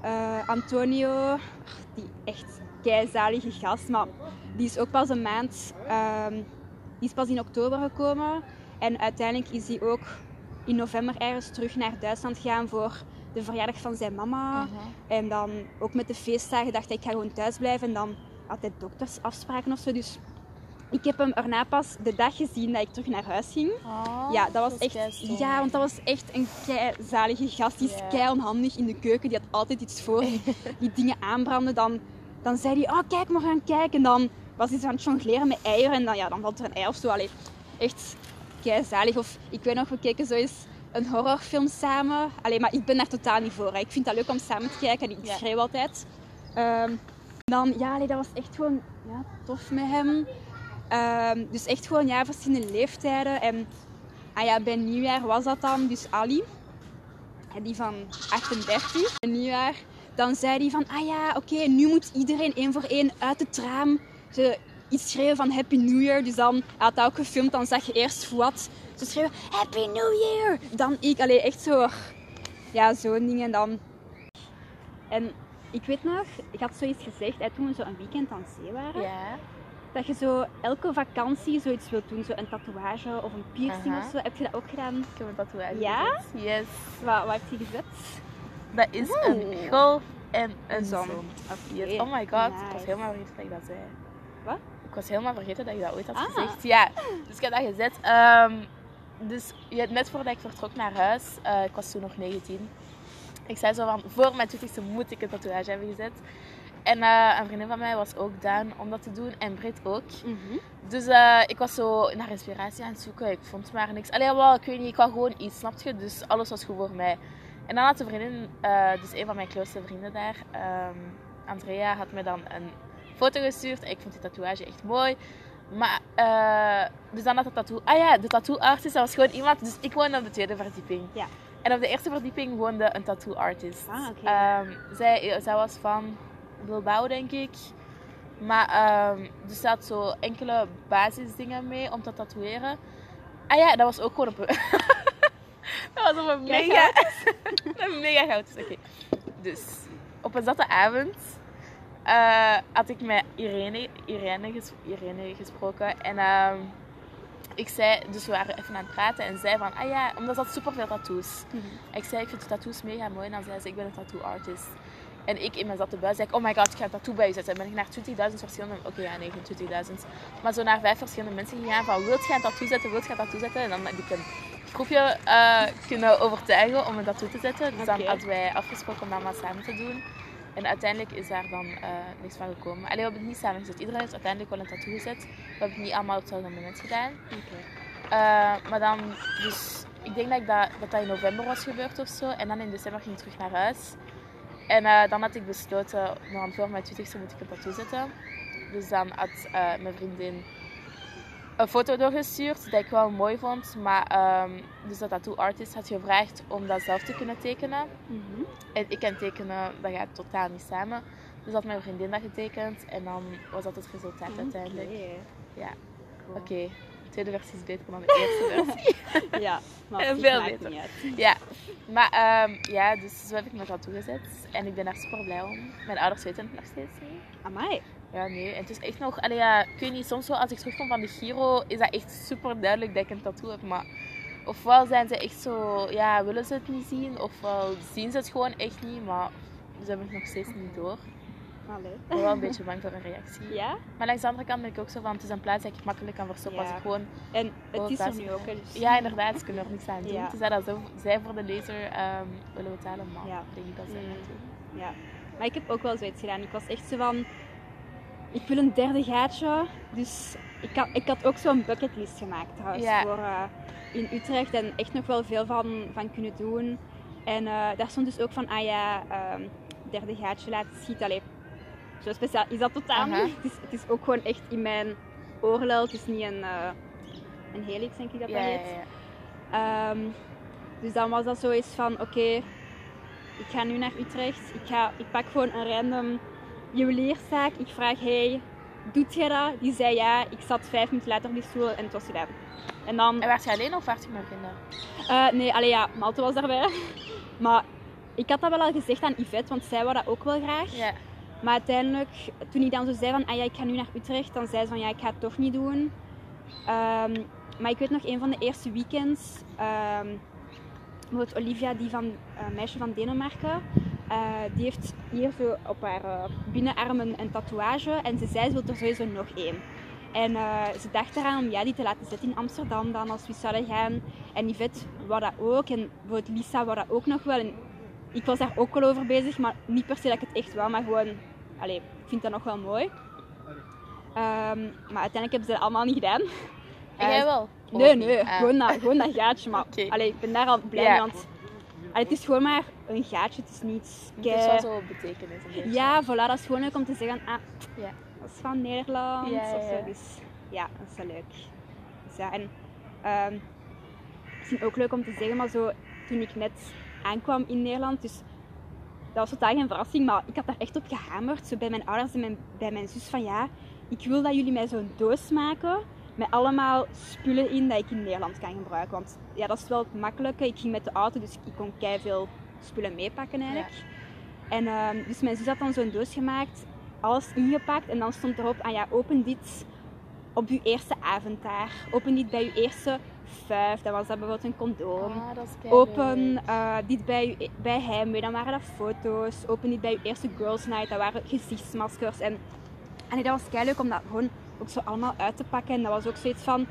eh, Antonio. Die echt keizalige gast. Maar die is ook pas een maand... ehm, die is pas in oktober gekomen. En uiteindelijk is hij ook in november ergens terug naar Duitsland gegaan voor de verjaardag van zijn mama. Mhm. En dan ook met de feestdagen dacht hij, ik ga gewoon thuis blijven. En dan had hij doktersafspraken of zo. Dus ik heb hem erna pas de dag gezien dat ik terug naar huis ging. Oh, ja, dat was echt, ja, want dat was echt een kei zalige gast. Die is Ja. kei onhandig in de keuken. Die had altijd iets voor. Die, die dingen aanbranden. Dan, dan zei hij, oh kijk, we gaan kijken. En dan was hij zo aan het jongleren met eieren. En dan, ja, dan valt er een ei of zo. Allee, echt kei zalig. Of ik weet nog, we keken zo eens een horrorfilm samen. Allee, maar ik ben daar totaal niet voor. Hè. Ik vind dat leuk om samen te kijken. Ik Ja. schreeuw altijd. Ehm, dan, ja, allee, dat was echt gewoon ja, tof met hem. Ehm, dus echt gewoon ja, verschillende leeftijden. En ah ja, bij nieuwjaar was dat dan dus Ali. Die van 38. Bij nieuwjaar. Dan zei hij van, ah ja, oké, nu moet iedereen één voor één uit het raam ze iets schreeuwen van Happy New Year. Dus dan, had dat ook gefilmd, dan zag je eerst Fouad. Ze schreeuwen, Happy New Year! Dan ik, alleen echt zo, ja, zo'n ding. En dan... En ik weet nog, ik had zoiets gezegd, hè, toen we zo een weekend aan zee waren Ja. Dat je zo elke vakantie zoiets wilt doen, zo een tatoeage of een piercing Aha. of zo. Heb je dat ook gedaan? Ik heb een tatoeage Ja? gezet. Yes. Wat, wat heb je gezet? Dat is een golf en een zon. Yes. Oh my god, ik was helemaal vergeten dat ik dat zei. Wat? Ik was helemaal vergeten dat je dat ooit had Ah. gezegd. Ja, dus ik heb dat gezet. Ehm, dus ja, net voordat ik vertrok naar huis, eh, ik was toen nog 19. Ik zei zo van, voor mijn 20ste moet ik een tatoeage hebben gezet. En eh, een vriendin van mij was ook down om dat te doen. En Brit ook. Mhm. Dus eh, ik was zo naar inspiratie aan het zoeken. Ik vond maar niks. Allee, wel, ik weet niet, ik wou gewoon iets, snap je? Dus alles was goed voor mij. En dan had de vriendin, eh, dus een van mijn close vrienden daar, ehm, Andrea, had me dan een foto gestuurd. Ik vond die tatoeage echt mooi. Maar, dus dan had de tattoo... Ah ja, de tattoo artist, dat was gewoon iemand... Dus ik woonde op de tweede verdieping. Ja. En op de eerste verdieping woonde een tattoo artist. Ah, oké. Ehm, zij, zij was van Bilbao, denk ik. Maar, ehm dus ze had zo enkele basisdingen mee om te tatoeëren. Ah ja, dat was ook gewoon op een... dat was op een Kijk, mega... een mega goud. Oké. Dus, op een zatte avond eh, had ik met Irene, Irene, ges- Irene gesproken. En ehm, ik zei... Dus we waren even aan het praten en zij van... Ah ja, omdat ze had superveel tattoos. Mhm. Ik zei, ik vind de tattoos mega mooi. En dan zei ze, ik ben een tattoo artist. En ik in mijn zatte buis zei ik, oh my god, ik ga een tattoo bij je zetten. En ben ik naar 20.000 verschillende... Oké, ja, nee, geen 20.000. Maar zo naar vijf verschillende mensen gegaan van, wilt je een tattoo zetten? Wilt je een tattoo zetten? En dan heb ik een groepje eh, kunnen overtuigen om een tattoo te zetten. Dus dan hadden wij afgesproken om dat maar samen te doen. En uiteindelijk is daar dan uh, niks van gekomen. Alleen we hebben het niet samen gezet. Iedereen heeft uiteindelijk wel een tattoo gezet. We hebben het niet allemaal op hetzelfde moment gedaan. Uh, maar dan, dus ik denk dat, ik dat, dat dat in november was gebeurd of zo. En dan in december ging ik terug naar huis. En uh, dan had ik besloten, nou, voor mijn 20ste moet ik een tattoo zetten. Dus dan had mijn vriendin een foto doorgestuurd dat ik wel mooi vond. Maar um, dus dat tattoo artist had gevraagd om dat zelf te kunnen tekenen. Mm -hmm. En ik kan tekenen, dat gaat totaal niet samen. Dus had mijn vriendin dat getekend en dan was dat het resultaat okay. uiteindelijk. Ja. Cool. Oké, okay. de tweede versie is beter dan de eerste versie. ja, maar veel beter. Ja, maar um, ja, dus zo heb ik me tattoo gezet. En ik ben daar super blij om. Mijn ouders weten het nog steeds niet. Amai. Ja, nee. En het is echt nog... Allee, ja, ik weet niet, soms wel als ik terugkom van de Giro, is dat echt super duidelijk dat ik een tattoo heb. Maar ofwel zijn ze echt zo... Ja, willen ze het niet zien. Ofwel zien ze het gewoon echt niet. Maar ze hebben het nog steeds niet door. Allee. Ik ben wel een beetje bang voor een reactie. Ja? Maar langs de andere kant ben ik ook zo van... Het is een plaats dat ik makkelijk kan verstoppen ja. als ik gewoon... En het is er nu ook. Dus. Ja, inderdaad. Ze kunnen er niks aan doen. Ja. Het is dat zo, zij voor de lezer um, willen betalen. Maar ja. ik denk niet dat zij Mm. dat doen. Ja. Maar ik heb ook wel zoiets gedaan. Ik was echt zo van... Ik wil een derde gaatje. Dus ik had, ik had ook zo'n bucketlist gemaakt trouwens. Ja. Voor, uh, in Utrecht. En echt nog wel veel van, van kunnen doen. En uh, daar stond dus ook van... Ah ja, um, derde gaatje laten schieten. Allee, zo speciaal is dat totaal niet. Het is, het is ook gewoon echt in mijn oorlel. Het is niet een, uh, een helix, denk ik dat Ja, dat ja, heet. ja. Um, dus dan was dat zoiets van, oké, okay, ik ga nu naar Utrecht. Ik, ga, ik pak gewoon een random juwelierszaak. Ik vraag, hey, doet jij dat? Die zei ja. Ik zat vijf minuten later op die stoel en het was gedaan. En dan... En werd je alleen of werd je met vrienden? Uh, nee, alleen ja, Malte was daarbij. maar ik had dat wel al gezegd aan Yvette, want zij wou dat ook wel graag. Ja. Maar uiteindelijk, toen ik dan zo zei van, ah ja, ik ga nu naar Utrecht, dan zei ze van, ja, ik ga het toch niet doen. Um, maar ik weet nog, een van de eerste weekends, um, bijvoorbeeld Olivia, die van, uh, meisje van Denemarken, uh, die heeft hier zo op haar uh, binnenarmen een tatoeage en ze zei, ze wil er sowieso nog één. En uh, ze dacht eraan om ja, die te laten zetten in Amsterdam dan, als we zouden gaan. En Yvette wou dat ook, en bijvoorbeeld Lisa wou dat ook nog wel. En ik was daar ook wel over bezig, maar niet per se dat ik het echt wou, maar gewoon, allee, ik vind dat nog wel mooi. Um, maar uiteindelijk hebben ze dat allemaal niet gedaan. En jij wel? Nee, nee, ah. gewoon, dat, gewoon dat gaatje. Maar okay. allee, ik ben daar al blij mee, want allee, het is gewoon maar een gaatje, het is niet... Het is wel zo betekenis. Een. Ja, voilà, dat is gewoon leuk om te zeggen, ah, ja. dat is van Nederland ja, of zo. Dus ja, dat is wel leuk. Dus ja, en um, misschien ook leuk om te zeggen, maar zo toen ik net aankwam in Nederland, dus dat was totaal geen verrassing, maar ik had daar echt op gehamerd, zo bij mijn ouders en mijn, bij mijn zus, van ja, ik wil dat jullie mij zo'n doos maken met allemaal spullen in dat ik in Nederland kan gebruiken. Want ja, dat is wel het makkelijke. Ik ging met de auto, dus ik kon veel spullen meepakken eigenlijk. Ja. En um, dus mijn zus had dan zo'n doos gemaakt, alles ingepakt en dan stond erop, ah ja, open dit op uw eerste avond daar. Open dit bij uw eerste vijf, dat was dat bijvoorbeeld een condoom. Ah, dat is Open uh, dit bij, uw, bij Heimwee, dan waren dat foto's. Open dit bij uw eerste girls night, dat waren gezichtsmaskers. En, en dat was kei leuk om dat gewoon ook zo allemaal uit te pakken. En dat was ook zoiets van,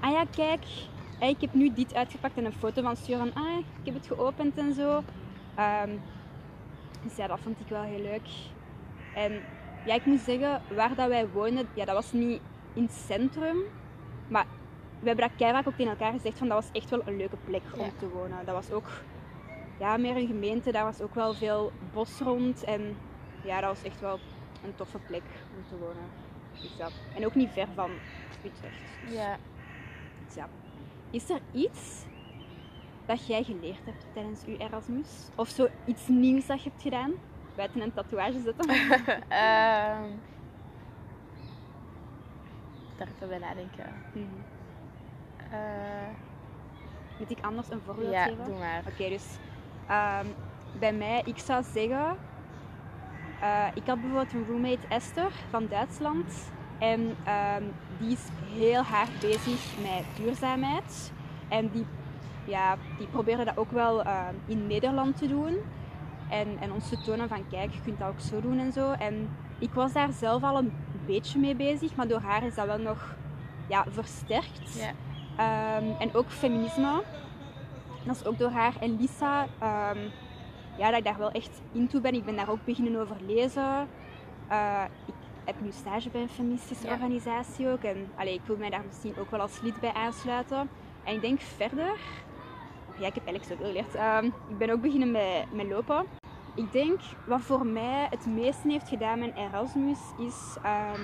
ah ja, kijk, ik heb nu dit uitgepakt en een foto van sturen. Ah, ik heb het geopend en zo. Um, dus ja, dat vond ik wel heel leuk. En ja, ik moet zeggen, waar dat wij woonden, ja, dat was niet in het centrum. Maar we hebben dat keihard ook tegen elkaar gezegd, van dat was echt wel een leuke plek om Ja. te wonen. Dat was ook ja, meer een gemeente, daar was ook wel veel bos rond. En ja, dat was echt wel een toffe plek om te wonen. Dus ja. En ook niet ver van Utrecht. Dus, Ja. dus ja. Is er iets dat jij geleerd hebt tijdens uw Erasmus? Of zo iets nieuws dat je hebt gedaan? Buiten een tatoeage zetten? um, daar even bij nadenken. Mhm. Uh, Moet ik anders een voorbeeld ja, geven? doe maar. Oké, okay, dus um, bij mij, ik zou zeggen, uh, ik had bijvoorbeeld een roommate Esther van Duitsland. En um, die is heel hard bezig met duurzaamheid. En die, ja, die probeerde dat ook wel uh, in Nederland te doen. En, en ons te tonen van kijk, je kunt dat ook zo doen en zo. En ik was daar zelf al een beetje mee bezig, maar door haar is dat wel nog ja, versterkt. Um, en ook feminisme. Dat is ook door haar. En Lisa, um, ja, dat ik daar wel echt into ben. Ik ben daar ook beginnen over lezen. Eh, ik heb nu stage bij een feministische Ja. organisatie ook. En allee, ik wil mij daar misschien ook wel als lid bij aansluiten. En ik denk verder... Ja, ik heb eigenlijk zoveel geleerd. Ehm, ik ben ook beginnen met, met lopen. Ik denk, wat voor mij het meeste heeft gedaan met Erasmus, is ehm,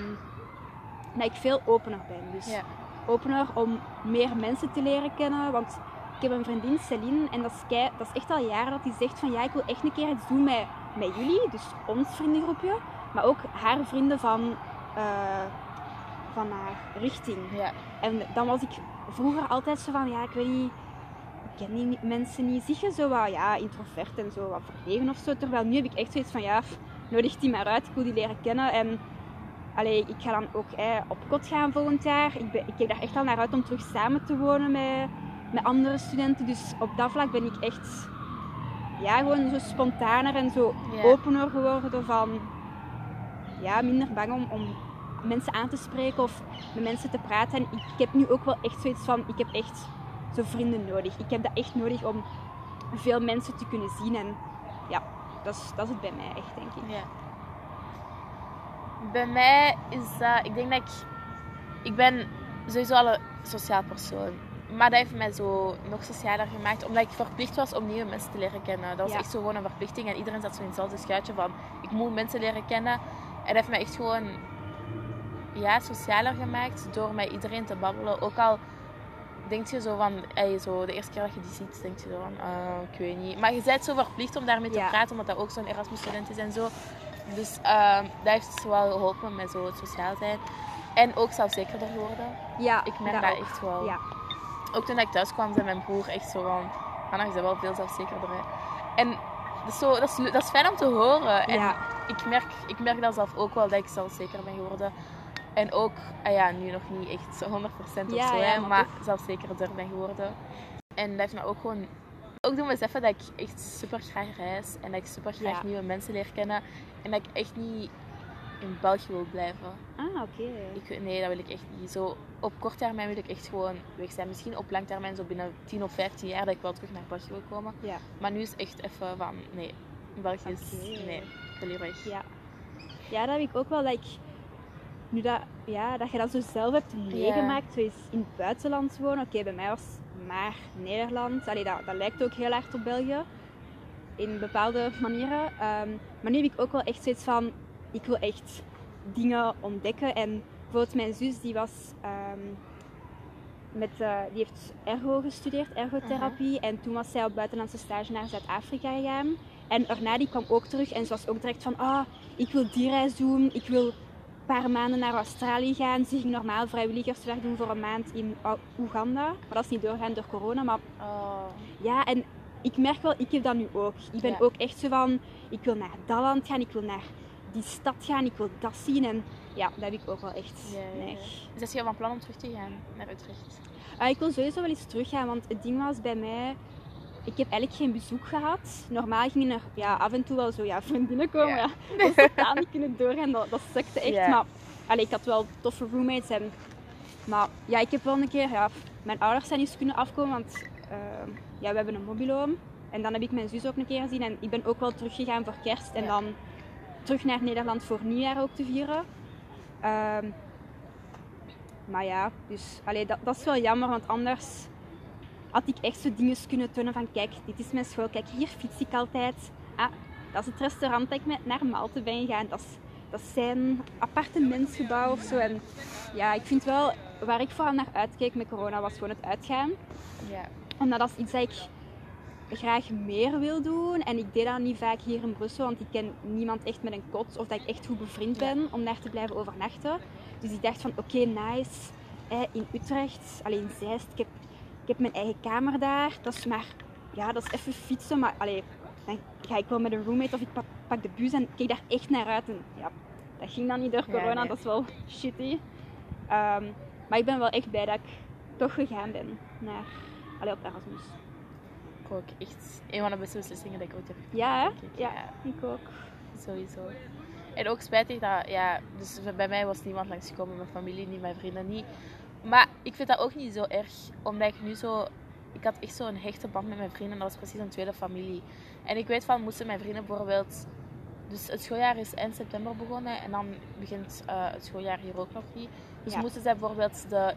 dat ik veel opener ben. Dus Ja. opener om meer mensen te leren kennen. Want ik heb een vriendin, Celine, en dat is, kei, dat is echt al jaren dat die zegt van ja, ik wil echt een keer iets doen met, met jullie, dus ons vriendengroepje. Maar ook haar vrienden van, eh, van haar richting. Ja. En dan was ik vroeger altijd zo van, ja, ik weet niet, ik ken die mensen niet. Zie je zo wat, ja, introvert en zo wat verlegen of zo. Terwijl nu heb ik echt zoiets van, ja, nodig die maar uit, ik wil die leren kennen. En allee, ik ga dan ook eh, op kot gaan volgend jaar. Ik, ben, ik kijk daar echt al naar uit om terug samen te wonen met, met andere studenten. Dus op dat vlak ben ik echt, ja, gewoon zo spontaner en zo opener geworden van, ja, minder bang om, om mensen aan te spreken of met mensen te praten. En ik, ik heb nu ook wel echt zoiets van, ik heb echt zo vrienden nodig. Ik heb dat echt nodig om veel mensen te kunnen zien. En ja, dat is, dat is het bij mij echt, denk ik. Ja. Bij mij is dat, ik denk dat ik, ik ben sowieso al een sociaal persoon. Maar dat heeft mij zo nog socialer gemaakt, omdat ik verplicht was om nieuwe mensen te leren kennen. Dat was Ja. echt zo gewoon een verplichting en iedereen zat zo in hetzelfde schuitje van, ik moet mensen leren kennen. Dat heeft mij echt gewoon, ja, socialer gemaakt door met iedereen te babbelen. Ook al denk je zo van, ey, zo, de eerste keer dat je die ziet, denk je zo van, ah, ik weet niet. Maar je bent zo verplicht om daarmee te Ja. praten, omdat dat ook zo'n Erasmus-student is en zo. Dus ehm, dat heeft wel geholpen met zo het sociaal zijn. En ook zelfzekerder worden. Ja, Ik merk dat echt wel. Ja. Ook toen ik thuis kwam, zei mijn broer echt zo van... Je bent wel veel zelfzekerder. Hè. En dat is, zo, dat, is, dat is fijn om te horen. En Ja. Ik, merk, ik merk dat zelf ook wel, dat ik zelfzeker ben geworden. En ook, ah ja, nu nog niet echt zo 100% of Ja, zo, ja, hè, maar maar zelfzekerder ben geworden. En dat heeft me ook gewoon... Ook doen beseffen dat ik echt super graag reis. En dat ik super graag Ja. nieuwe mensen leer kennen. En dat ik echt niet in België wil blijven. Ah, oké. Nee, dat wil ik echt niet. Zo, op kort termijn wil ik echt gewoon weg zijn. Misschien op lang termijn, zo binnen 10 of 15 jaar, dat ik wel terug naar België wil komen. Ja. Maar nu is echt even van, nee, België is, nee, Ja. ja, dat heb ik ook wel. Dat, ik, nu dat, ja, dat je dat zo zelf hebt meegemaakt, zo eens in het buitenland wonen. Oké, bij mij was maar Nederland. Allee, dat, dat lijkt ook heel erg op België. In bepaalde manieren. Ehm, maar nu heb ik ook wel echt zoiets van... Ik wil echt dingen ontdekken. En bijvoorbeeld mijn zus, die was... ehm, met, eh, die heeft ergo gestudeerd, ergotherapie. En toen was zij op buitenlandse stage naar Zuid-Afrika gegaan. En daarna die kwam ook terug en ze was ook direct van, ah, ik wil die reis doen, ik wil een paar maanden naar Australië gaan. Ze ging normaal vrijwilligerswerk doen voor een maand in Oeganda. Maar dat is niet doorgaan door corona. Maar Oh, ja, en ik merk wel, ik heb dat nu ook. Ik ben Ja. ook echt zo van, ik wil naar dat land gaan, ik wil naar die stad gaan, ik wil dat zien. En ja, dat heb ik ook wel echt. Ja, ja, ja. Nee. dus je van plan om terug te gaan naar Utrecht? Ah, ik wil sowieso wel eens teruggaan, want het ding was bij mij... Ik heb eigenlijk geen bezoek gehad. Normaal gingen er ja, af en toe wel zo ja, vriendinnen komen. Ja. Ja. Dat totaal niet kunnen doorgaan. Dat, dat sukte echt. Ja. Maar allee, ik had wel toffe roommates. En, maar ja, ik heb wel een keer... Ja, mijn ouders zijn eens kunnen afkomen, want eh, ja, we hebben een mobiloom. En dan heb ik mijn zus ook een keer gezien. En ik ben ook wel teruggegaan voor kerst. En Ja. dan terug naar Nederland voor nieuwjaar ook te vieren. Ehm, maar ja, dus allee, dat, dat is wel jammer, want anders had ik echt zo dingen kunnen tonen van kijk, dit is mijn school, kijk, hier fiets ik altijd. Ah, dat is het restaurant dat ik met naar Malte ben gegaan. Dat is, dat is zijn appartementsgebouw of zo. En ja, ik vind wel, waar ik vooral naar uitkeek met corona was gewoon het uitgaan. Ja. Omdat dat is iets dat ik graag meer wil doen. En ik deed dat niet vaak hier in Brussel, want ik ken niemand echt met een kot. Of dat ik echt goed bevriend Ja. ben om daar te blijven overnachten. Dus ik dacht van, oké, nice. Eh, in Utrecht, alleen Zeist, ik heb, ik heb mijn eigen kamer daar. Dat is maar, ja, dat is even fietsen. Maar allee, dan ga ik wel met een roommate of ik pak, pak de bus en kijk daar echt naar uit. En ja, dat ging dan niet door Ja, corona, nee. dat is wel shitty. Ehm, maar ik ben wel echt blij dat ik toch gegaan ben naar, allee, op Erasmus. Ik ook echt een van de beste beslissingen die ik ooit heb genomen, Ja, ik. Ja, ik ook. Sowieso. En ook spijtig dat, ja, dus bij mij was niemand langsgekomen, mijn familie niet, mijn vrienden niet. Maar ik vind dat ook niet zo erg, omdat ik nu zo ik had echt zo'n hechte band met mijn vrienden. Dat was precies een tweede familie. En ik weet van, moesten mijn vrienden bijvoorbeeld... Dus het schooljaar is eind september begonnen en dan begint eh, het schooljaar hier ook nog niet. Dus Ja. moesten zij bijvoorbeeld de...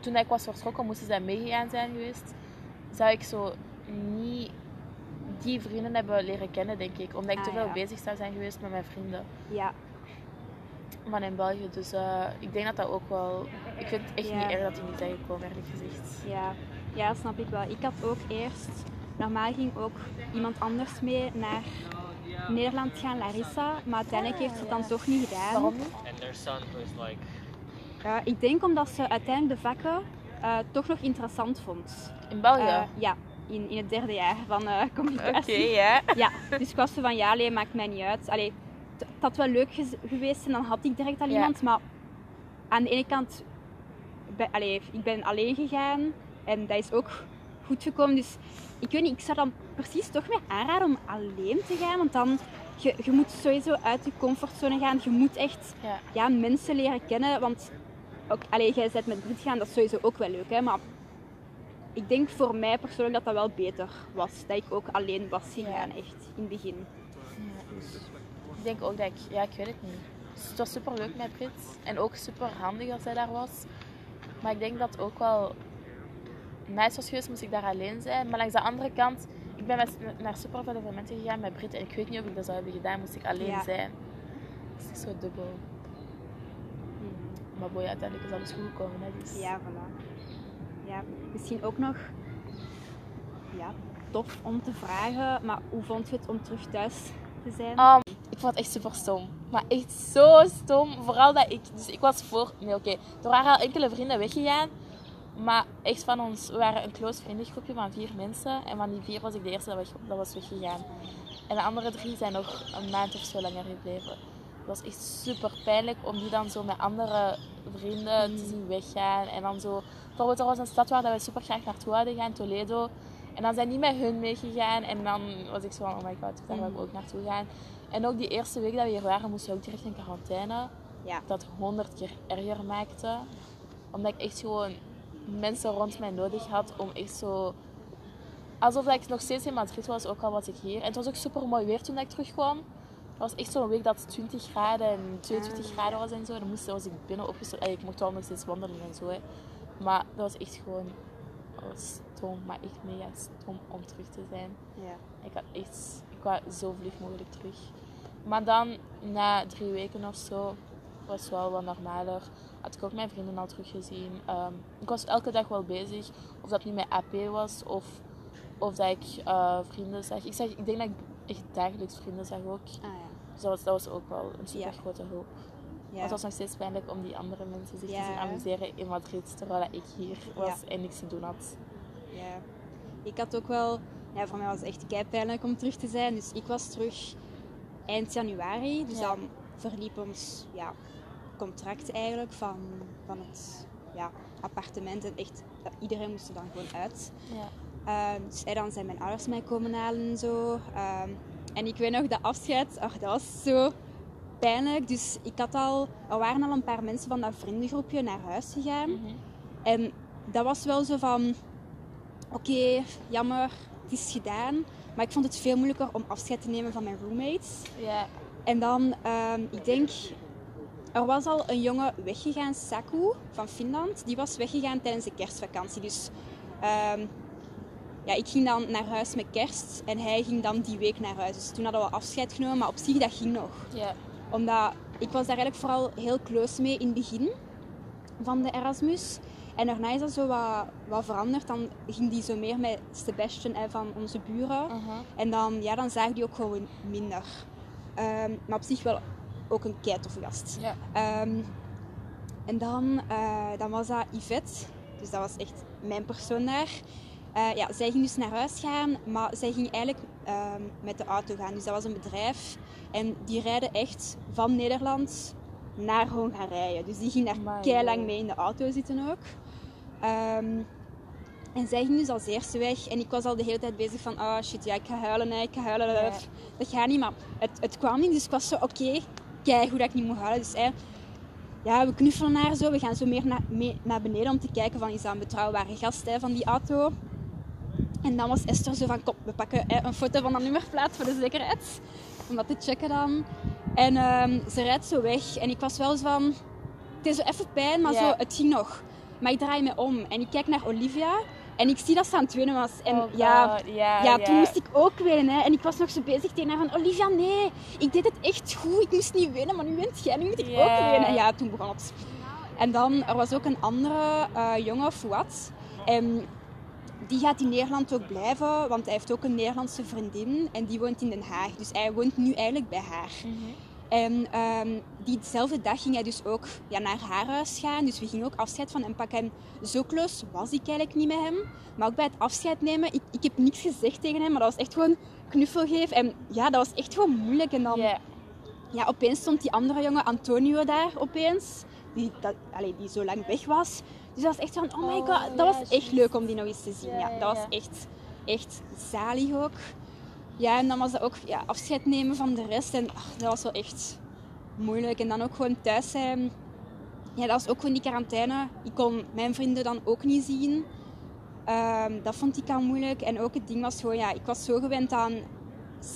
Toen ik was vertrokken, moesten zij meegegaan zijn geweest. Zou ik zo niet die vrienden hebben leren kennen, denk ik. Omdat ik Ah, te veel ja. bezig zou zijn geweest met mijn vrienden Ja, van in België. Dus eh, ik denk dat dat ook wel... Ik vind het echt Ja. niet erg dat die niet zijn gekomen, eerlijk gezegd. ja. ja, dat snap ik wel. Ik had ook eerst... Normaal ging ook iemand anders mee naar Nederland gaan, Larissa. Maar uiteindelijk heeft ze het dan toch niet gedaan. Waarom like Ja, ik denk omdat ze uiteindelijk de vakken eh, toch nog interessant vond. In België? Eh, ja, in, in het derde jaar van eh, Oké, communicatie. ja. Ja, dus ik was zo van ja, maakt mij niet uit. Allee, het had wel leuk geweest en dan had ik direct al iemand. Maar aan de ene kant, ben, allee, ik ben alleen gegaan en dat is ook goed gekomen. Dus ik weet niet, ik zou dan precies toch meer aanraden om alleen te gaan. Want dan, je, je moet sowieso uit je comfortzone gaan. Je moet echt Ja. ja, mensen leren kennen. Want ook, allee, jij bent met Brit gaan, dat is sowieso ook wel leuk. Hè? Maar ik denk voor mij persoonlijk dat dat wel beter was. Dat ik ook alleen was gegaan, echt, in het begin. Ja, dus ik denk ook dat ik, ja, ik weet het niet. Dus het was super leuk met Brit en ook super handig dat zij daar was. Maar ik denk dat ook wel nice was geweest moest ik daar alleen zijn. Maar langs de andere kant, ik ben met, naar super veel evenementen gegaan met Brit en ik weet niet of ik dat zou hebben gedaan, moest ik alleen Ja. zijn. Dus het is zo dubbel. Maar boy, uiteindelijk is alles goed gekomen. Hè, dus. Ja, voilà. Ja, misschien ook nog ja, tof om te vragen, maar hoe vond je het om terug thuis te zijn? Um, ik vond het echt super stom. Maar echt zo stom. Vooral dat ik... Dus ik was voor... Nee, oké. Er waren al enkele vrienden weggegaan. Maar echt van ons... We waren een close vriendengroepje van vier mensen. En van die vier was ik de eerste dat, was weggegaan. En de andere drie zijn nog een maand of zo langer gebleven. Het was echt super pijnlijk om die dan zo met andere vrienden te zien weggaan. En dan zo... Bijvoorbeeld, er was een stad waar we super graag naartoe hadden gaan, Toledo. En dan zijn die met hun meegegaan. En dan was ik zo van, oh my god, daar wil ik ook naartoe gaan. En ook die eerste week dat we hier waren, moesten we ook direct in quarantaine. Ja. Dat honderd keer erger maakte. Omdat ik echt gewoon mensen rond mij nodig had om echt zo... Alsof ik nog steeds in Madrid was, ook al was ik hier. En het was ook super mooi weer toen ik terugkwam. Het was echt zo'n week dat het 20 graden en 22 Ah. graden was en zo. Dan moest, was ik binnen opgesloten. Allee, Ik mocht wel nog steeds wandelen en zo. Hè. Maar dat was echt gewoon... Was stom, maar echt mega stom om terug te zijn. Ja. Ik had echt, ik wou zo vlug mogelijk terug. Maar dan, na drie weken of zo, was het wel wat normaler. Had ik ook mijn vrienden al teruggezien. Ehm ik was elke dag wel bezig. Of dat nu met AP was, of, of dat ik eh, vrienden zag. Ik, zag. ik denk dat ik echt dagelijks vrienden zag ook. Ah ja. Dus dat was, dat was ook wel een super grote hulp. Ja. Maar het was nog steeds pijnlijk om die andere mensen zich Ja. te zien amuseren in Madrid, terwijl ik hier was en niks te doen had. Ja. Ik had ook wel... Ja, voor mij was het echt keipijnlijk om terug te zijn. Dus ik was terug eind januari. Dus Ja. dan verliep ons ja, contract eigenlijk van, van het ja, appartement. En echt, iedereen moest er dan gewoon uit. Ja. Ehm, dus dan zijn mijn ouders mij komen halen en zo. Ehm, en ik weet nog, dat afscheid, ach, dat was zo pijnlijk. Dus ik had al, er waren al een paar mensen van dat vriendengroepje naar huis gegaan. Mhm. En dat was wel zo van, oké, jammer, het is gedaan. Maar ik vond het veel moeilijker om afscheid te nemen van mijn roommates. Ja. En dan, ehm, ik denk, er was al een jongen weggegaan, Saku van Finland. Die was weggegaan tijdens de kerstvakantie. Dus ehm, ja, ik ging dan naar huis met kerst en hij ging dan die week naar huis. Dus toen hadden we afscheid genomen, maar op zich dat ging nog. Ja. Omdat ik was daar eigenlijk vooral heel close mee in het begin van de Erasmus. En daarna is dat zo wat, wat veranderd. Dan ging die zo meer met Sebastian hè, van onze buren. Mhm. En dan, ja, dan zagen die ook gewoon minder. Ehm, maar op zich wel ook een keitoffe gast. Ja. Ehm, en dan, eh, dan was dat Yvette. Dus dat was echt mijn persoon daar. Eh, ja, zij ging dus naar huis gaan, maar zij ging eigenlijk ehm, met de auto gaan. Dus dat was een bedrijf. En die rijden echt van Nederland naar Hongarije. Dus die ging daar kei lang mee in de auto zitten ook. Ehm, en zij ging dus als eerste weg. En ik was al de hele tijd bezig van, oh shit, ja, ik ga huilen, hè, ik ga huilen. Ja. Dat gaat niet, maar het, het kwam niet. Dus ik was zo, oké, kijk hoe dat ik niet moet huilen. Dus hè, ja, we knuffelen haar zo. We gaan zo meer naar, mee, naar beneden om te kijken van, is dat een betrouwbare gast hè, van die auto? En dan was Esther zo van, kom, we pakken een foto van dat nummerplaat voor de zekerheid. Om dat te checken dan. En ehm, ze rijdt zo weg. En ik was wel zo van... Het is zo even pijn, maar Ja. zo, het ging nog. Maar ik draai me om en ik kijk naar Olivia. En ik zie dat ze aan het wenen was. En Oh ja, ja, toen moest ik ook wenen. Hè. En ik was nog zo bezig tegen haar van... Olivia, nee. Ik deed het echt goed. Ik moest niet wenen, maar nu wint jij. Nu moet ik ook wenen. En ja, toen begon het. En dan, er was ook een andere eh, jongen, Fouad. En die gaat in Nederland ook blijven, want hij heeft ook een Nederlandse vriendin. En die woont in Den Haag. Dus hij woont nu eigenlijk bij haar. Mhm. En ehm, diezelfde dag ging hij dus ook ja, naar haar huis gaan. Dus we gingen ook afscheid van hem pakken. En zo close was ik eigenlijk niet met hem. Maar ook bij het afscheid nemen, ik, ik heb niks gezegd tegen hem. Maar dat was echt gewoon knuffel geven. En ja, dat was echt gewoon moeilijk. En dan, Ja. ja, opeens stond die andere jongen, Antonio, daar opeens. Die, dat, allee, die zo lang weg was. Dus dat was echt van, oh my Oh, god. Dat ja, was echt leuk om die nog eens te zien. Ja, Ja, ja, dat was echt, echt zalig ook. Ja, en dan was dat ook ja, afscheid nemen van de rest. En ach, dat was wel echt moeilijk. En dan ook gewoon thuis zijn. Ja, dat was ook gewoon die quarantaine. Ik kon mijn vrienden dan ook niet zien. Ehm, dat vond ik al moeilijk. En ook het ding was gewoon, ja, ik was zo gewend aan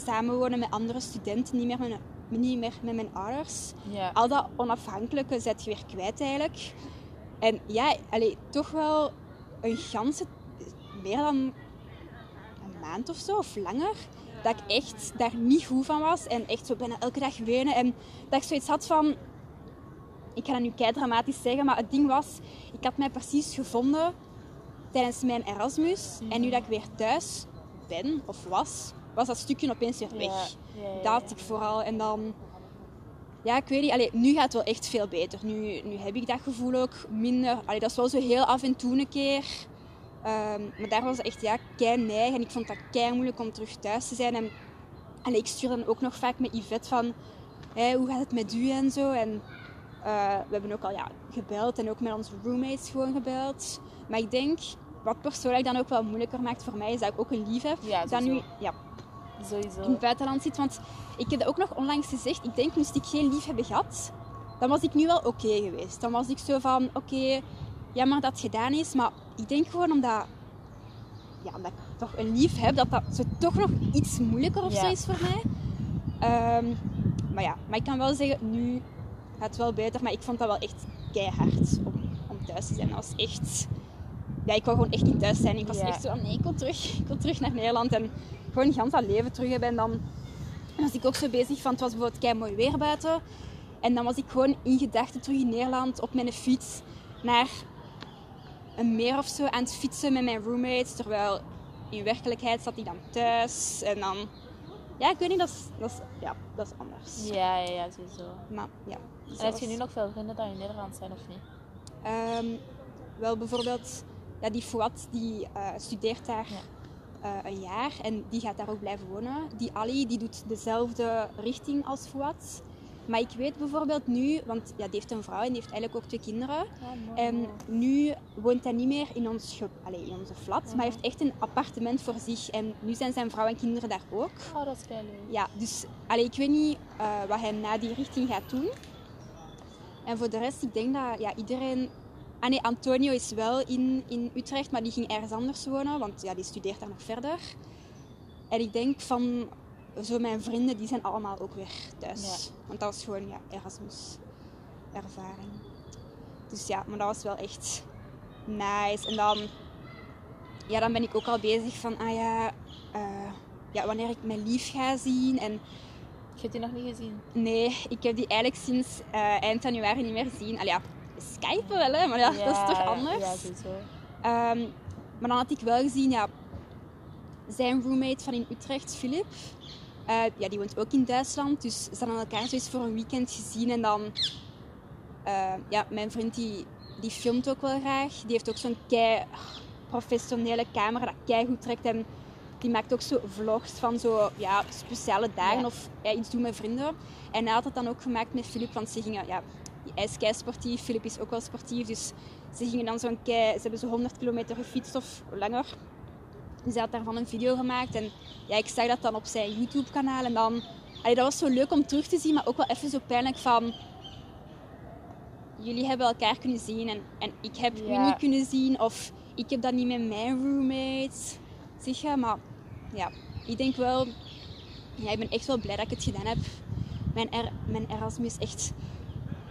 samenwonen met andere studenten, niet meer met, mijn- niet meer met mijn ouders. Ja. Al dat onafhankelijke zet je weer kwijt eigenlijk. En ja, allee, toch wel een ganse, meer dan een maand of zo, of langer, dat ik echt daar niet goed van was. En echt zo bijna elke dag wenen. En dat ik zoiets had van... Ik ga dat nu kei dramatisch zeggen, maar het ding was... Ik had mij precies gevonden tijdens mijn Erasmus. En nu dat ik weer thuis ben, of was, was dat stukje opeens weer weg. Ja, ja, ja, Dat had ik vooral. En dan... Ja, ik weet niet. Allee, nu gaat het wel echt veel beter. Nu, nu heb ik dat gevoel ook minder. Allee, dat is wel zo heel af en toe een keer. Ehm, maar daar was het echt ja, kei neig. En ik vond dat kei moeilijk om terug thuis te zijn. En allee, ik stuur dan ook nog vaak met Yvette van... Hoe gaat het met u en zo? En eh, we hebben ook al ja, gebeld. En ook met onze roommates gewoon gebeld. Maar ik denk... Wat persoonlijk dan ook wel moeilijker maakt voor mij, is dat ik ook een lief heb. Ja, dat nu ja, Sowieso. in het buitenland zit. Want ik heb dat ook nog onlangs gezegd. Ik denk, moest ik geen lief hebben gehad, dan was ik nu wel oké geweest. Dan was ik zo van, oké, jammer dat het gedaan is. Maar ik denk gewoon omdat, ja, omdat ik toch een lief heb, dat dat zo toch nog iets moeilijker of Ja. zo is voor mij. Ehm, maar ja, maar ik kan wel zeggen, nu gaat het wel beter. Maar ik vond dat wel echt keihard om, om thuis te zijn. Dat was echt... Ja, ik wou gewoon echt niet thuis zijn. Ik was Ja. echt zo van, nee, ik wil terug. Ik wil terug naar Nederland. En gewoon gans dat leven terug hebben. En dan was ik ook zo bezig van, het was bijvoorbeeld kei mooi weer buiten. En dan was ik gewoon in gedachten terug in Nederland op mijn fiets naar een meer of zo aan het fietsen met mijn roommates. Terwijl in werkelijkheid zat ik dan thuis. En dan, ja, ik weet niet, dat is, dat is, ja, dat is anders. Ja, ja, ja, sowieso. Maar ja. En heb dat je nu nog veel vrienden die in Nederland zijn of niet? Ehm, wel bijvoorbeeld, ja, die Fouad die eh, studeert daar Ja. eh, een jaar en die gaat daar ook blijven wonen. Die Ali die doet dezelfde richting als Fouad. Maar ik weet bijvoorbeeld nu, want ja, die heeft een vrouw en die heeft eigenlijk ook twee kinderen. En nu woont hij niet meer in, ons allee, in onze flat, maar hij heeft echt een appartement voor zich. En nu zijn zijn vrouw en kinderen daar ook. Oh, dat is leuk. Ja, dus allee, ik weet niet eh, wat hij na die richting gaat doen. En voor de rest, ik denk dat ja, iedereen... Ah nee, Antonio is wel in, in Utrecht, maar die ging ergens anders wonen, want ja, die studeert daar nog verder. En ik denk van zo mijn vrienden, die zijn allemaal ook weer thuis. Ja. Want dat was gewoon ja, Erasmus ervaring. Dus ja, maar dat was wel echt nice. En dan, ja, dan ben ik ook al bezig van, ah ja, eh, ja, wanneer ik mijn lief ga zien. En Ik heb die nog niet gezien. nee, ik heb die eigenlijk sinds eh, eind januari niet meer gezien. Allee, ja, Skypen wel, hè, maar ja, dat is toch anders? Ja, sowieso. Ehm, maar dan had ik wel gezien, ja, zijn roommate van in Utrecht, Filip, eh, ja, die woont ook in Duitsland. Dus ze hadden elkaar zo eens voor een weekend gezien. En dan, eh, ja, mijn vriend die, die filmt ook wel graag. Die heeft ook zo'n kei professionele camera dat kei goed trekt. En die maakt ook zo vlogs van zo, ja, speciale dagen Ja. of ja, iets doen met vrienden. En hij had het dan ook gemaakt met Filip, want ze gingen, ja, hij is kei sportief, Filip is ook wel sportief. Dus ze gingen dan zo'n kei, ze hebben zo 100 kilometer gefietst of langer. Hij had daarvan een video gemaakt. En ja, ik zag dat dan op zijn YouTube-kanaal. En dan, allee, dat was zo leuk om terug te zien, maar ook wel even zo pijnlijk van... Jullie hebben elkaar kunnen zien en, en ik heb u Ja. niet kunnen zien. Of ik heb dat niet met mijn roommates. zich. Maar ja, ik denk wel... Ja, ik ben echt wel blij dat ik het gedaan heb. Mijn, er, mijn Erasmus is echt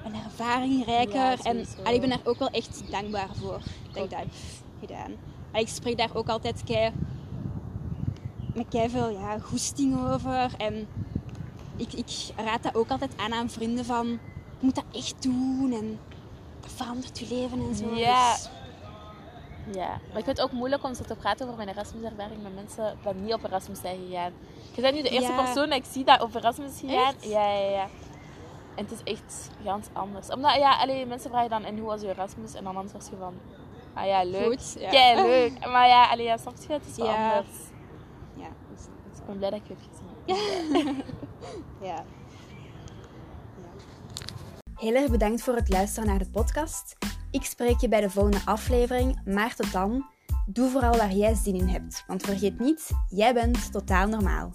een ervaringrijker. Ja, en allee, ik ben daar ook wel echt dankbaar voor dat ik dat heb gedaan. Allee, ik spreek daar ook altijd kei, met kei veel ja, goesting over. En ik, ik raad dat ook altijd aan aan vrienden van... Je moet dat echt doen en verandert je leven en zo. Ja. Dus- Ja, maar ik vind het ook moeilijk om zo te praten over mijn Erasmus-ervaring met mensen die niet op Erasmus zijn gegaan. Je bent nu de eerste Ja. persoon dat ik zie dat op Erasmus is gegaan. Echt? Ja, ja, ja. En het is echt ganz anders. Omdat, ja, allee, mensen vragen dan, en hoe was je Erasmus? En dan antwoord je van, ah ja, leuk. Goed, ja. Kei leuk. Maar ja, allee, ja, snap je? Het is wel Ja. anders. Ja. Dus, dus ik ben blij dat ik het heb gezien. ja. Heel erg bedankt voor het luisteren naar de podcast. Ik spreek je bij de volgende aflevering, maar tot dan, doe vooral waar jij zin in hebt. Want vergeet niet, jij bent totaal normaal.